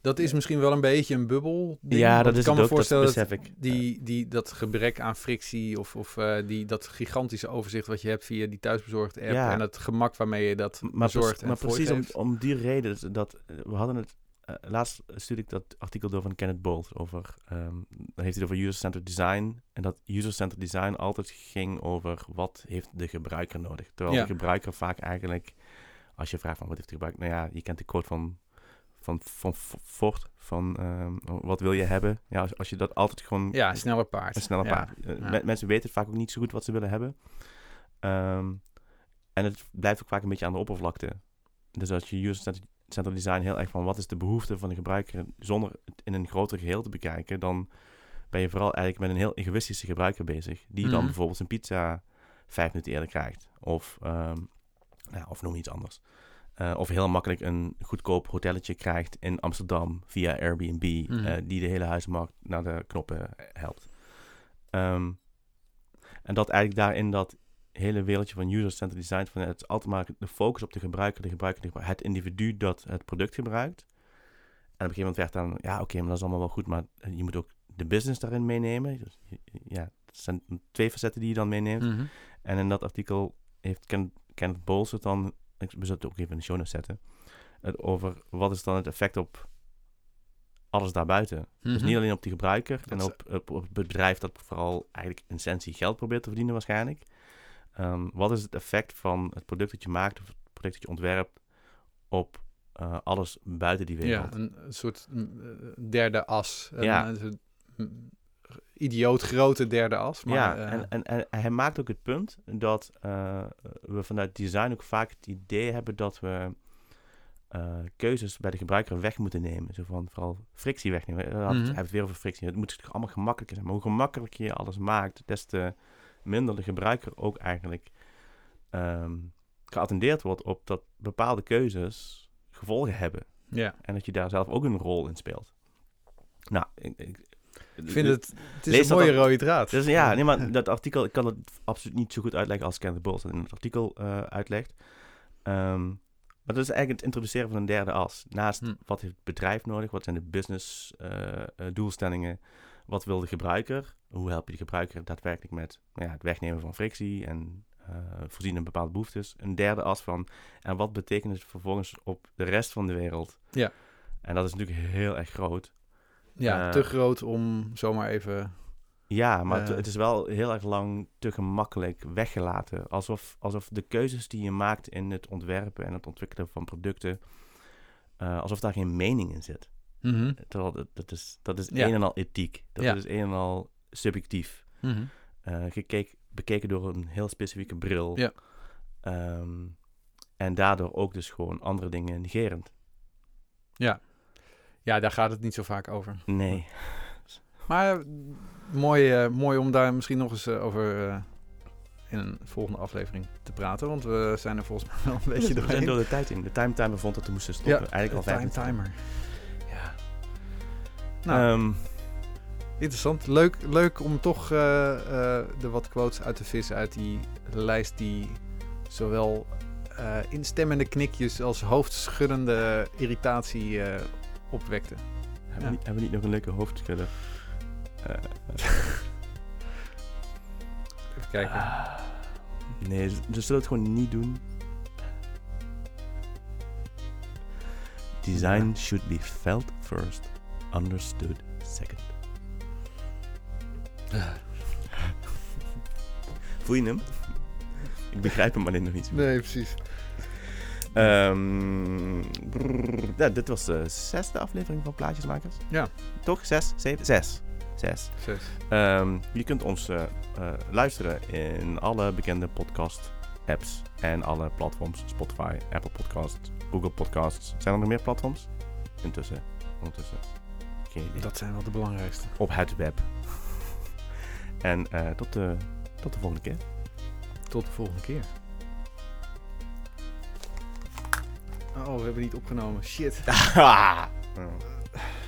[SPEAKER 2] Dat is misschien wel een beetje een bubbel. ding,
[SPEAKER 1] Ja, dat
[SPEAKER 2] ik
[SPEAKER 1] is
[SPEAKER 2] kan
[SPEAKER 1] het
[SPEAKER 2] me
[SPEAKER 1] ook, dat
[SPEAKER 2] voorstellen
[SPEAKER 1] besef ik.
[SPEAKER 2] die, die, dat gebrek aan frictie of, of eh, die, dat gigantische overzicht wat je hebt via die thuisbezorgd app
[SPEAKER 1] Ja.
[SPEAKER 2] en het gemak waarmee je dat
[SPEAKER 1] maar,
[SPEAKER 2] bezorgt en
[SPEAKER 1] maar precies om, om die reden dat eh, we hadden het eh, laatst stuurde ik dat artikel door van Kenneth Bolt over ehm dan heeft hij het over user-centered design en dat user-centered design altijd ging over wat heeft de gebruiker nodig terwijl
[SPEAKER 2] Ja.
[SPEAKER 1] de gebruiker vaak eigenlijk als je vraagt van wat heeft de gebruiker nou ja je kent de quote van van, van Ford van ehm, wat wil je hebben ja als, als je dat altijd gewoon
[SPEAKER 2] Ja, een sneller paard.
[SPEAKER 1] een snelle
[SPEAKER 2] Ja.
[SPEAKER 1] paard. Eh,
[SPEAKER 2] ja.
[SPEAKER 1] me- mensen weten vaak ook niet zo goed wat ze willen hebben. Ehm, en het blijft ook vaak een beetje aan de oppervlakte. Dus als je user-centered design heel erg van wat is de behoefte van de gebruiker, zonder het in een groter geheel te bekijken, dan ben je vooral eigenlijk met een heel egoïstische gebruiker bezig. Die dan
[SPEAKER 2] Mhm.
[SPEAKER 1] bijvoorbeeld zijn pizza vijf minuten eerder krijgt. Of, ehm, ja, of noem iets anders. Eh, of heel makkelijk een goedkoop hotelletje krijgt in Amsterdam via Airbnb,
[SPEAKER 2] Mhm.
[SPEAKER 1] eh, die de hele huismarkt naar de knoppen helpt. Ehm, en dat eigenlijk daarin dat hele wereldje van user-centered design, van het is altijd maar de focus op de gebruiker, de gebruiker, de gebruiker, het individu dat het product gebruikt. En op een gegeven moment werd dan, ja oké, maar dat is allemaal wel goed, maar je moet ook de business daarin meenemen. Dus, ja, het zijn twee facetten die je dan meeneemt.
[SPEAKER 2] Mhm.
[SPEAKER 1] En in dat artikel heeft Ken, Kenneth Bowles het dan, ik zal het ook even in de show notes zetten, het over wat is dan het effect op alles daarbuiten. Dus
[SPEAKER 2] Mhm.
[SPEAKER 1] niet alleen op die gebruiker en op, op het bedrijf dat vooral eigenlijk in essentie geld probeert te verdienen waarschijnlijk. Ehm, wat is het effect van het product dat je maakt of het product dat je ontwerpt op eh, alles buiten die wereld?
[SPEAKER 2] Ja, een, soort mm, eh, derde as. Een,
[SPEAKER 1] Ja.
[SPEAKER 2] een soort, mm, idioot grote derde as. Maar,
[SPEAKER 1] ja,
[SPEAKER 2] eh,
[SPEAKER 1] en, en, en hij maakt ook het punt dat we vanuit design ook vaak het idee hebben dat we keuzes bij de gebruiker weg moeten nemen. Zo van vooral frictie wegnemen. We hadden het-
[SPEAKER 2] Mhm.
[SPEAKER 1] hebben het weer over frictie. Het moet allemaal gemakkelijker zijn. Maar hoe gemakkelijker je alles maakt, des te minder de gebruiker ook eigenlijk ehm, geattendeerd wordt op dat bepaalde keuzes gevolgen hebben.
[SPEAKER 2] ja.
[SPEAKER 1] En dat je daar zelf ook een rol in speelt. Nou, ik, ik,
[SPEAKER 2] Ik vind het, het is
[SPEAKER 1] Lees
[SPEAKER 2] een mooie rode draad.
[SPEAKER 1] dus ja, nee, maar dat artikel, ik kan het absoluut niet zo goed uitleggen als Bowles dat in het artikel eh, uitlegt. Ehm, maar dat is eigenlijk het introduceren van een derde as. Naast
[SPEAKER 2] Hm.
[SPEAKER 1] wat heeft het bedrijf nodig, wat zijn de business eh, eh, doelstellingen, wat wil de gebruiker, hoe help je de gebruiker daadwerkelijk met nou ja, het wegnemen van frictie en eh, voorzien in bepaalde behoeftes. Een derde as van, en wat betekent het vervolgens op de rest van de wereld?
[SPEAKER 2] Ja.
[SPEAKER 1] En dat is natuurlijk heel erg groot.
[SPEAKER 2] ja,
[SPEAKER 1] eh,
[SPEAKER 2] te groot om zomaar even...
[SPEAKER 1] Ja, maar het-
[SPEAKER 2] Eh.
[SPEAKER 1] het is wel heel erg lang te gemakkelijk weggelaten. Alsof, alsof de keuzes die je maakt in het ontwerpen en het ontwikkelen van producten, alsof daar geen mening in zit.
[SPEAKER 2] Mhm.
[SPEAKER 1] Terwijl dat, dat is, dat is
[SPEAKER 2] Ja.
[SPEAKER 1] een en al ethiek. Dat
[SPEAKER 2] Ja.
[SPEAKER 1] is een en al subjectief.
[SPEAKER 2] Mhm.
[SPEAKER 1] Eh, bekeken door een heel specifieke bril.
[SPEAKER 2] Ja.
[SPEAKER 1] Ehm, en daardoor ook dus gewoon andere dingen negerend.
[SPEAKER 2] Ja, daar gaat het niet zo vaak over.
[SPEAKER 1] Nee.
[SPEAKER 2] Maar eh, mooi, eh, mooi om daar misschien nog eens over in een volgende aflevering te praten. Want we zijn er volgens mij wel een beetje
[SPEAKER 1] we zijn
[SPEAKER 2] doorheen.
[SPEAKER 1] door de tijd in. De time timer vond dat we moesten stoppen.
[SPEAKER 2] Ja,
[SPEAKER 1] Eigenlijk al
[SPEAKER 2] Time
[SPEAKER 1] vijf minuten.
[SPEAKER 2] timer.
[SPEAKER 1] Ja.
[SPEAKER 2] Nou,
[SPEAKER 1] Ehm,
[SPEAKER 2] interessant. Leuk, leuk om toch eh, eh, de wat quotes uit te vissen uit die lijst die zowel eh, instemmende knikjes als hoofdschuddende irritatie opwekte.
[SPEAKER 1] Hebben,
[SPEAKER 2] Ja.
[SPEAKER 1] we niet, hebben we niet nog een leuke hoofdschudder? Eh,
[SPEAKER 2] Even kijken.
[SPEAKER 1] ah, nee, ze, ze zullen het gewoon niet doen. Design should be felt first, understood second. Voel je hem? Ik begrijp hem alleen nog niet.
[SPEAKER 2] Nee, precies.
[SPEAKER 1] Ehm, brrr, ja, dit was de zesde aflevering van Plaatjesmakers.
[SPEAKER 2] Ja.
[SPEAKER 1] Toch? Zes? Zeven? Zes. Zes.
[SPEAKER 2] Zes.
[SPEAKER 1] Ehm, je kunt ons eh, eh, luisteren in alle bekende podcast apps en alle platforms. Spotify, Apple Podcasts, Google Podcasts. Zijn er nog meer platforms? Intussen, ondertussen. Geen idee.
[SPEAKER 2] Dat zijn wel de belangrijkste.
[SPEAKER 1] Op het web. En eh, tot, de, tot de volgende keer.
[SPEAKER 2] Tot de volgende keer. Oh, we hebben niet opgenomen. Shit.
[SPEAKER 1] Ja.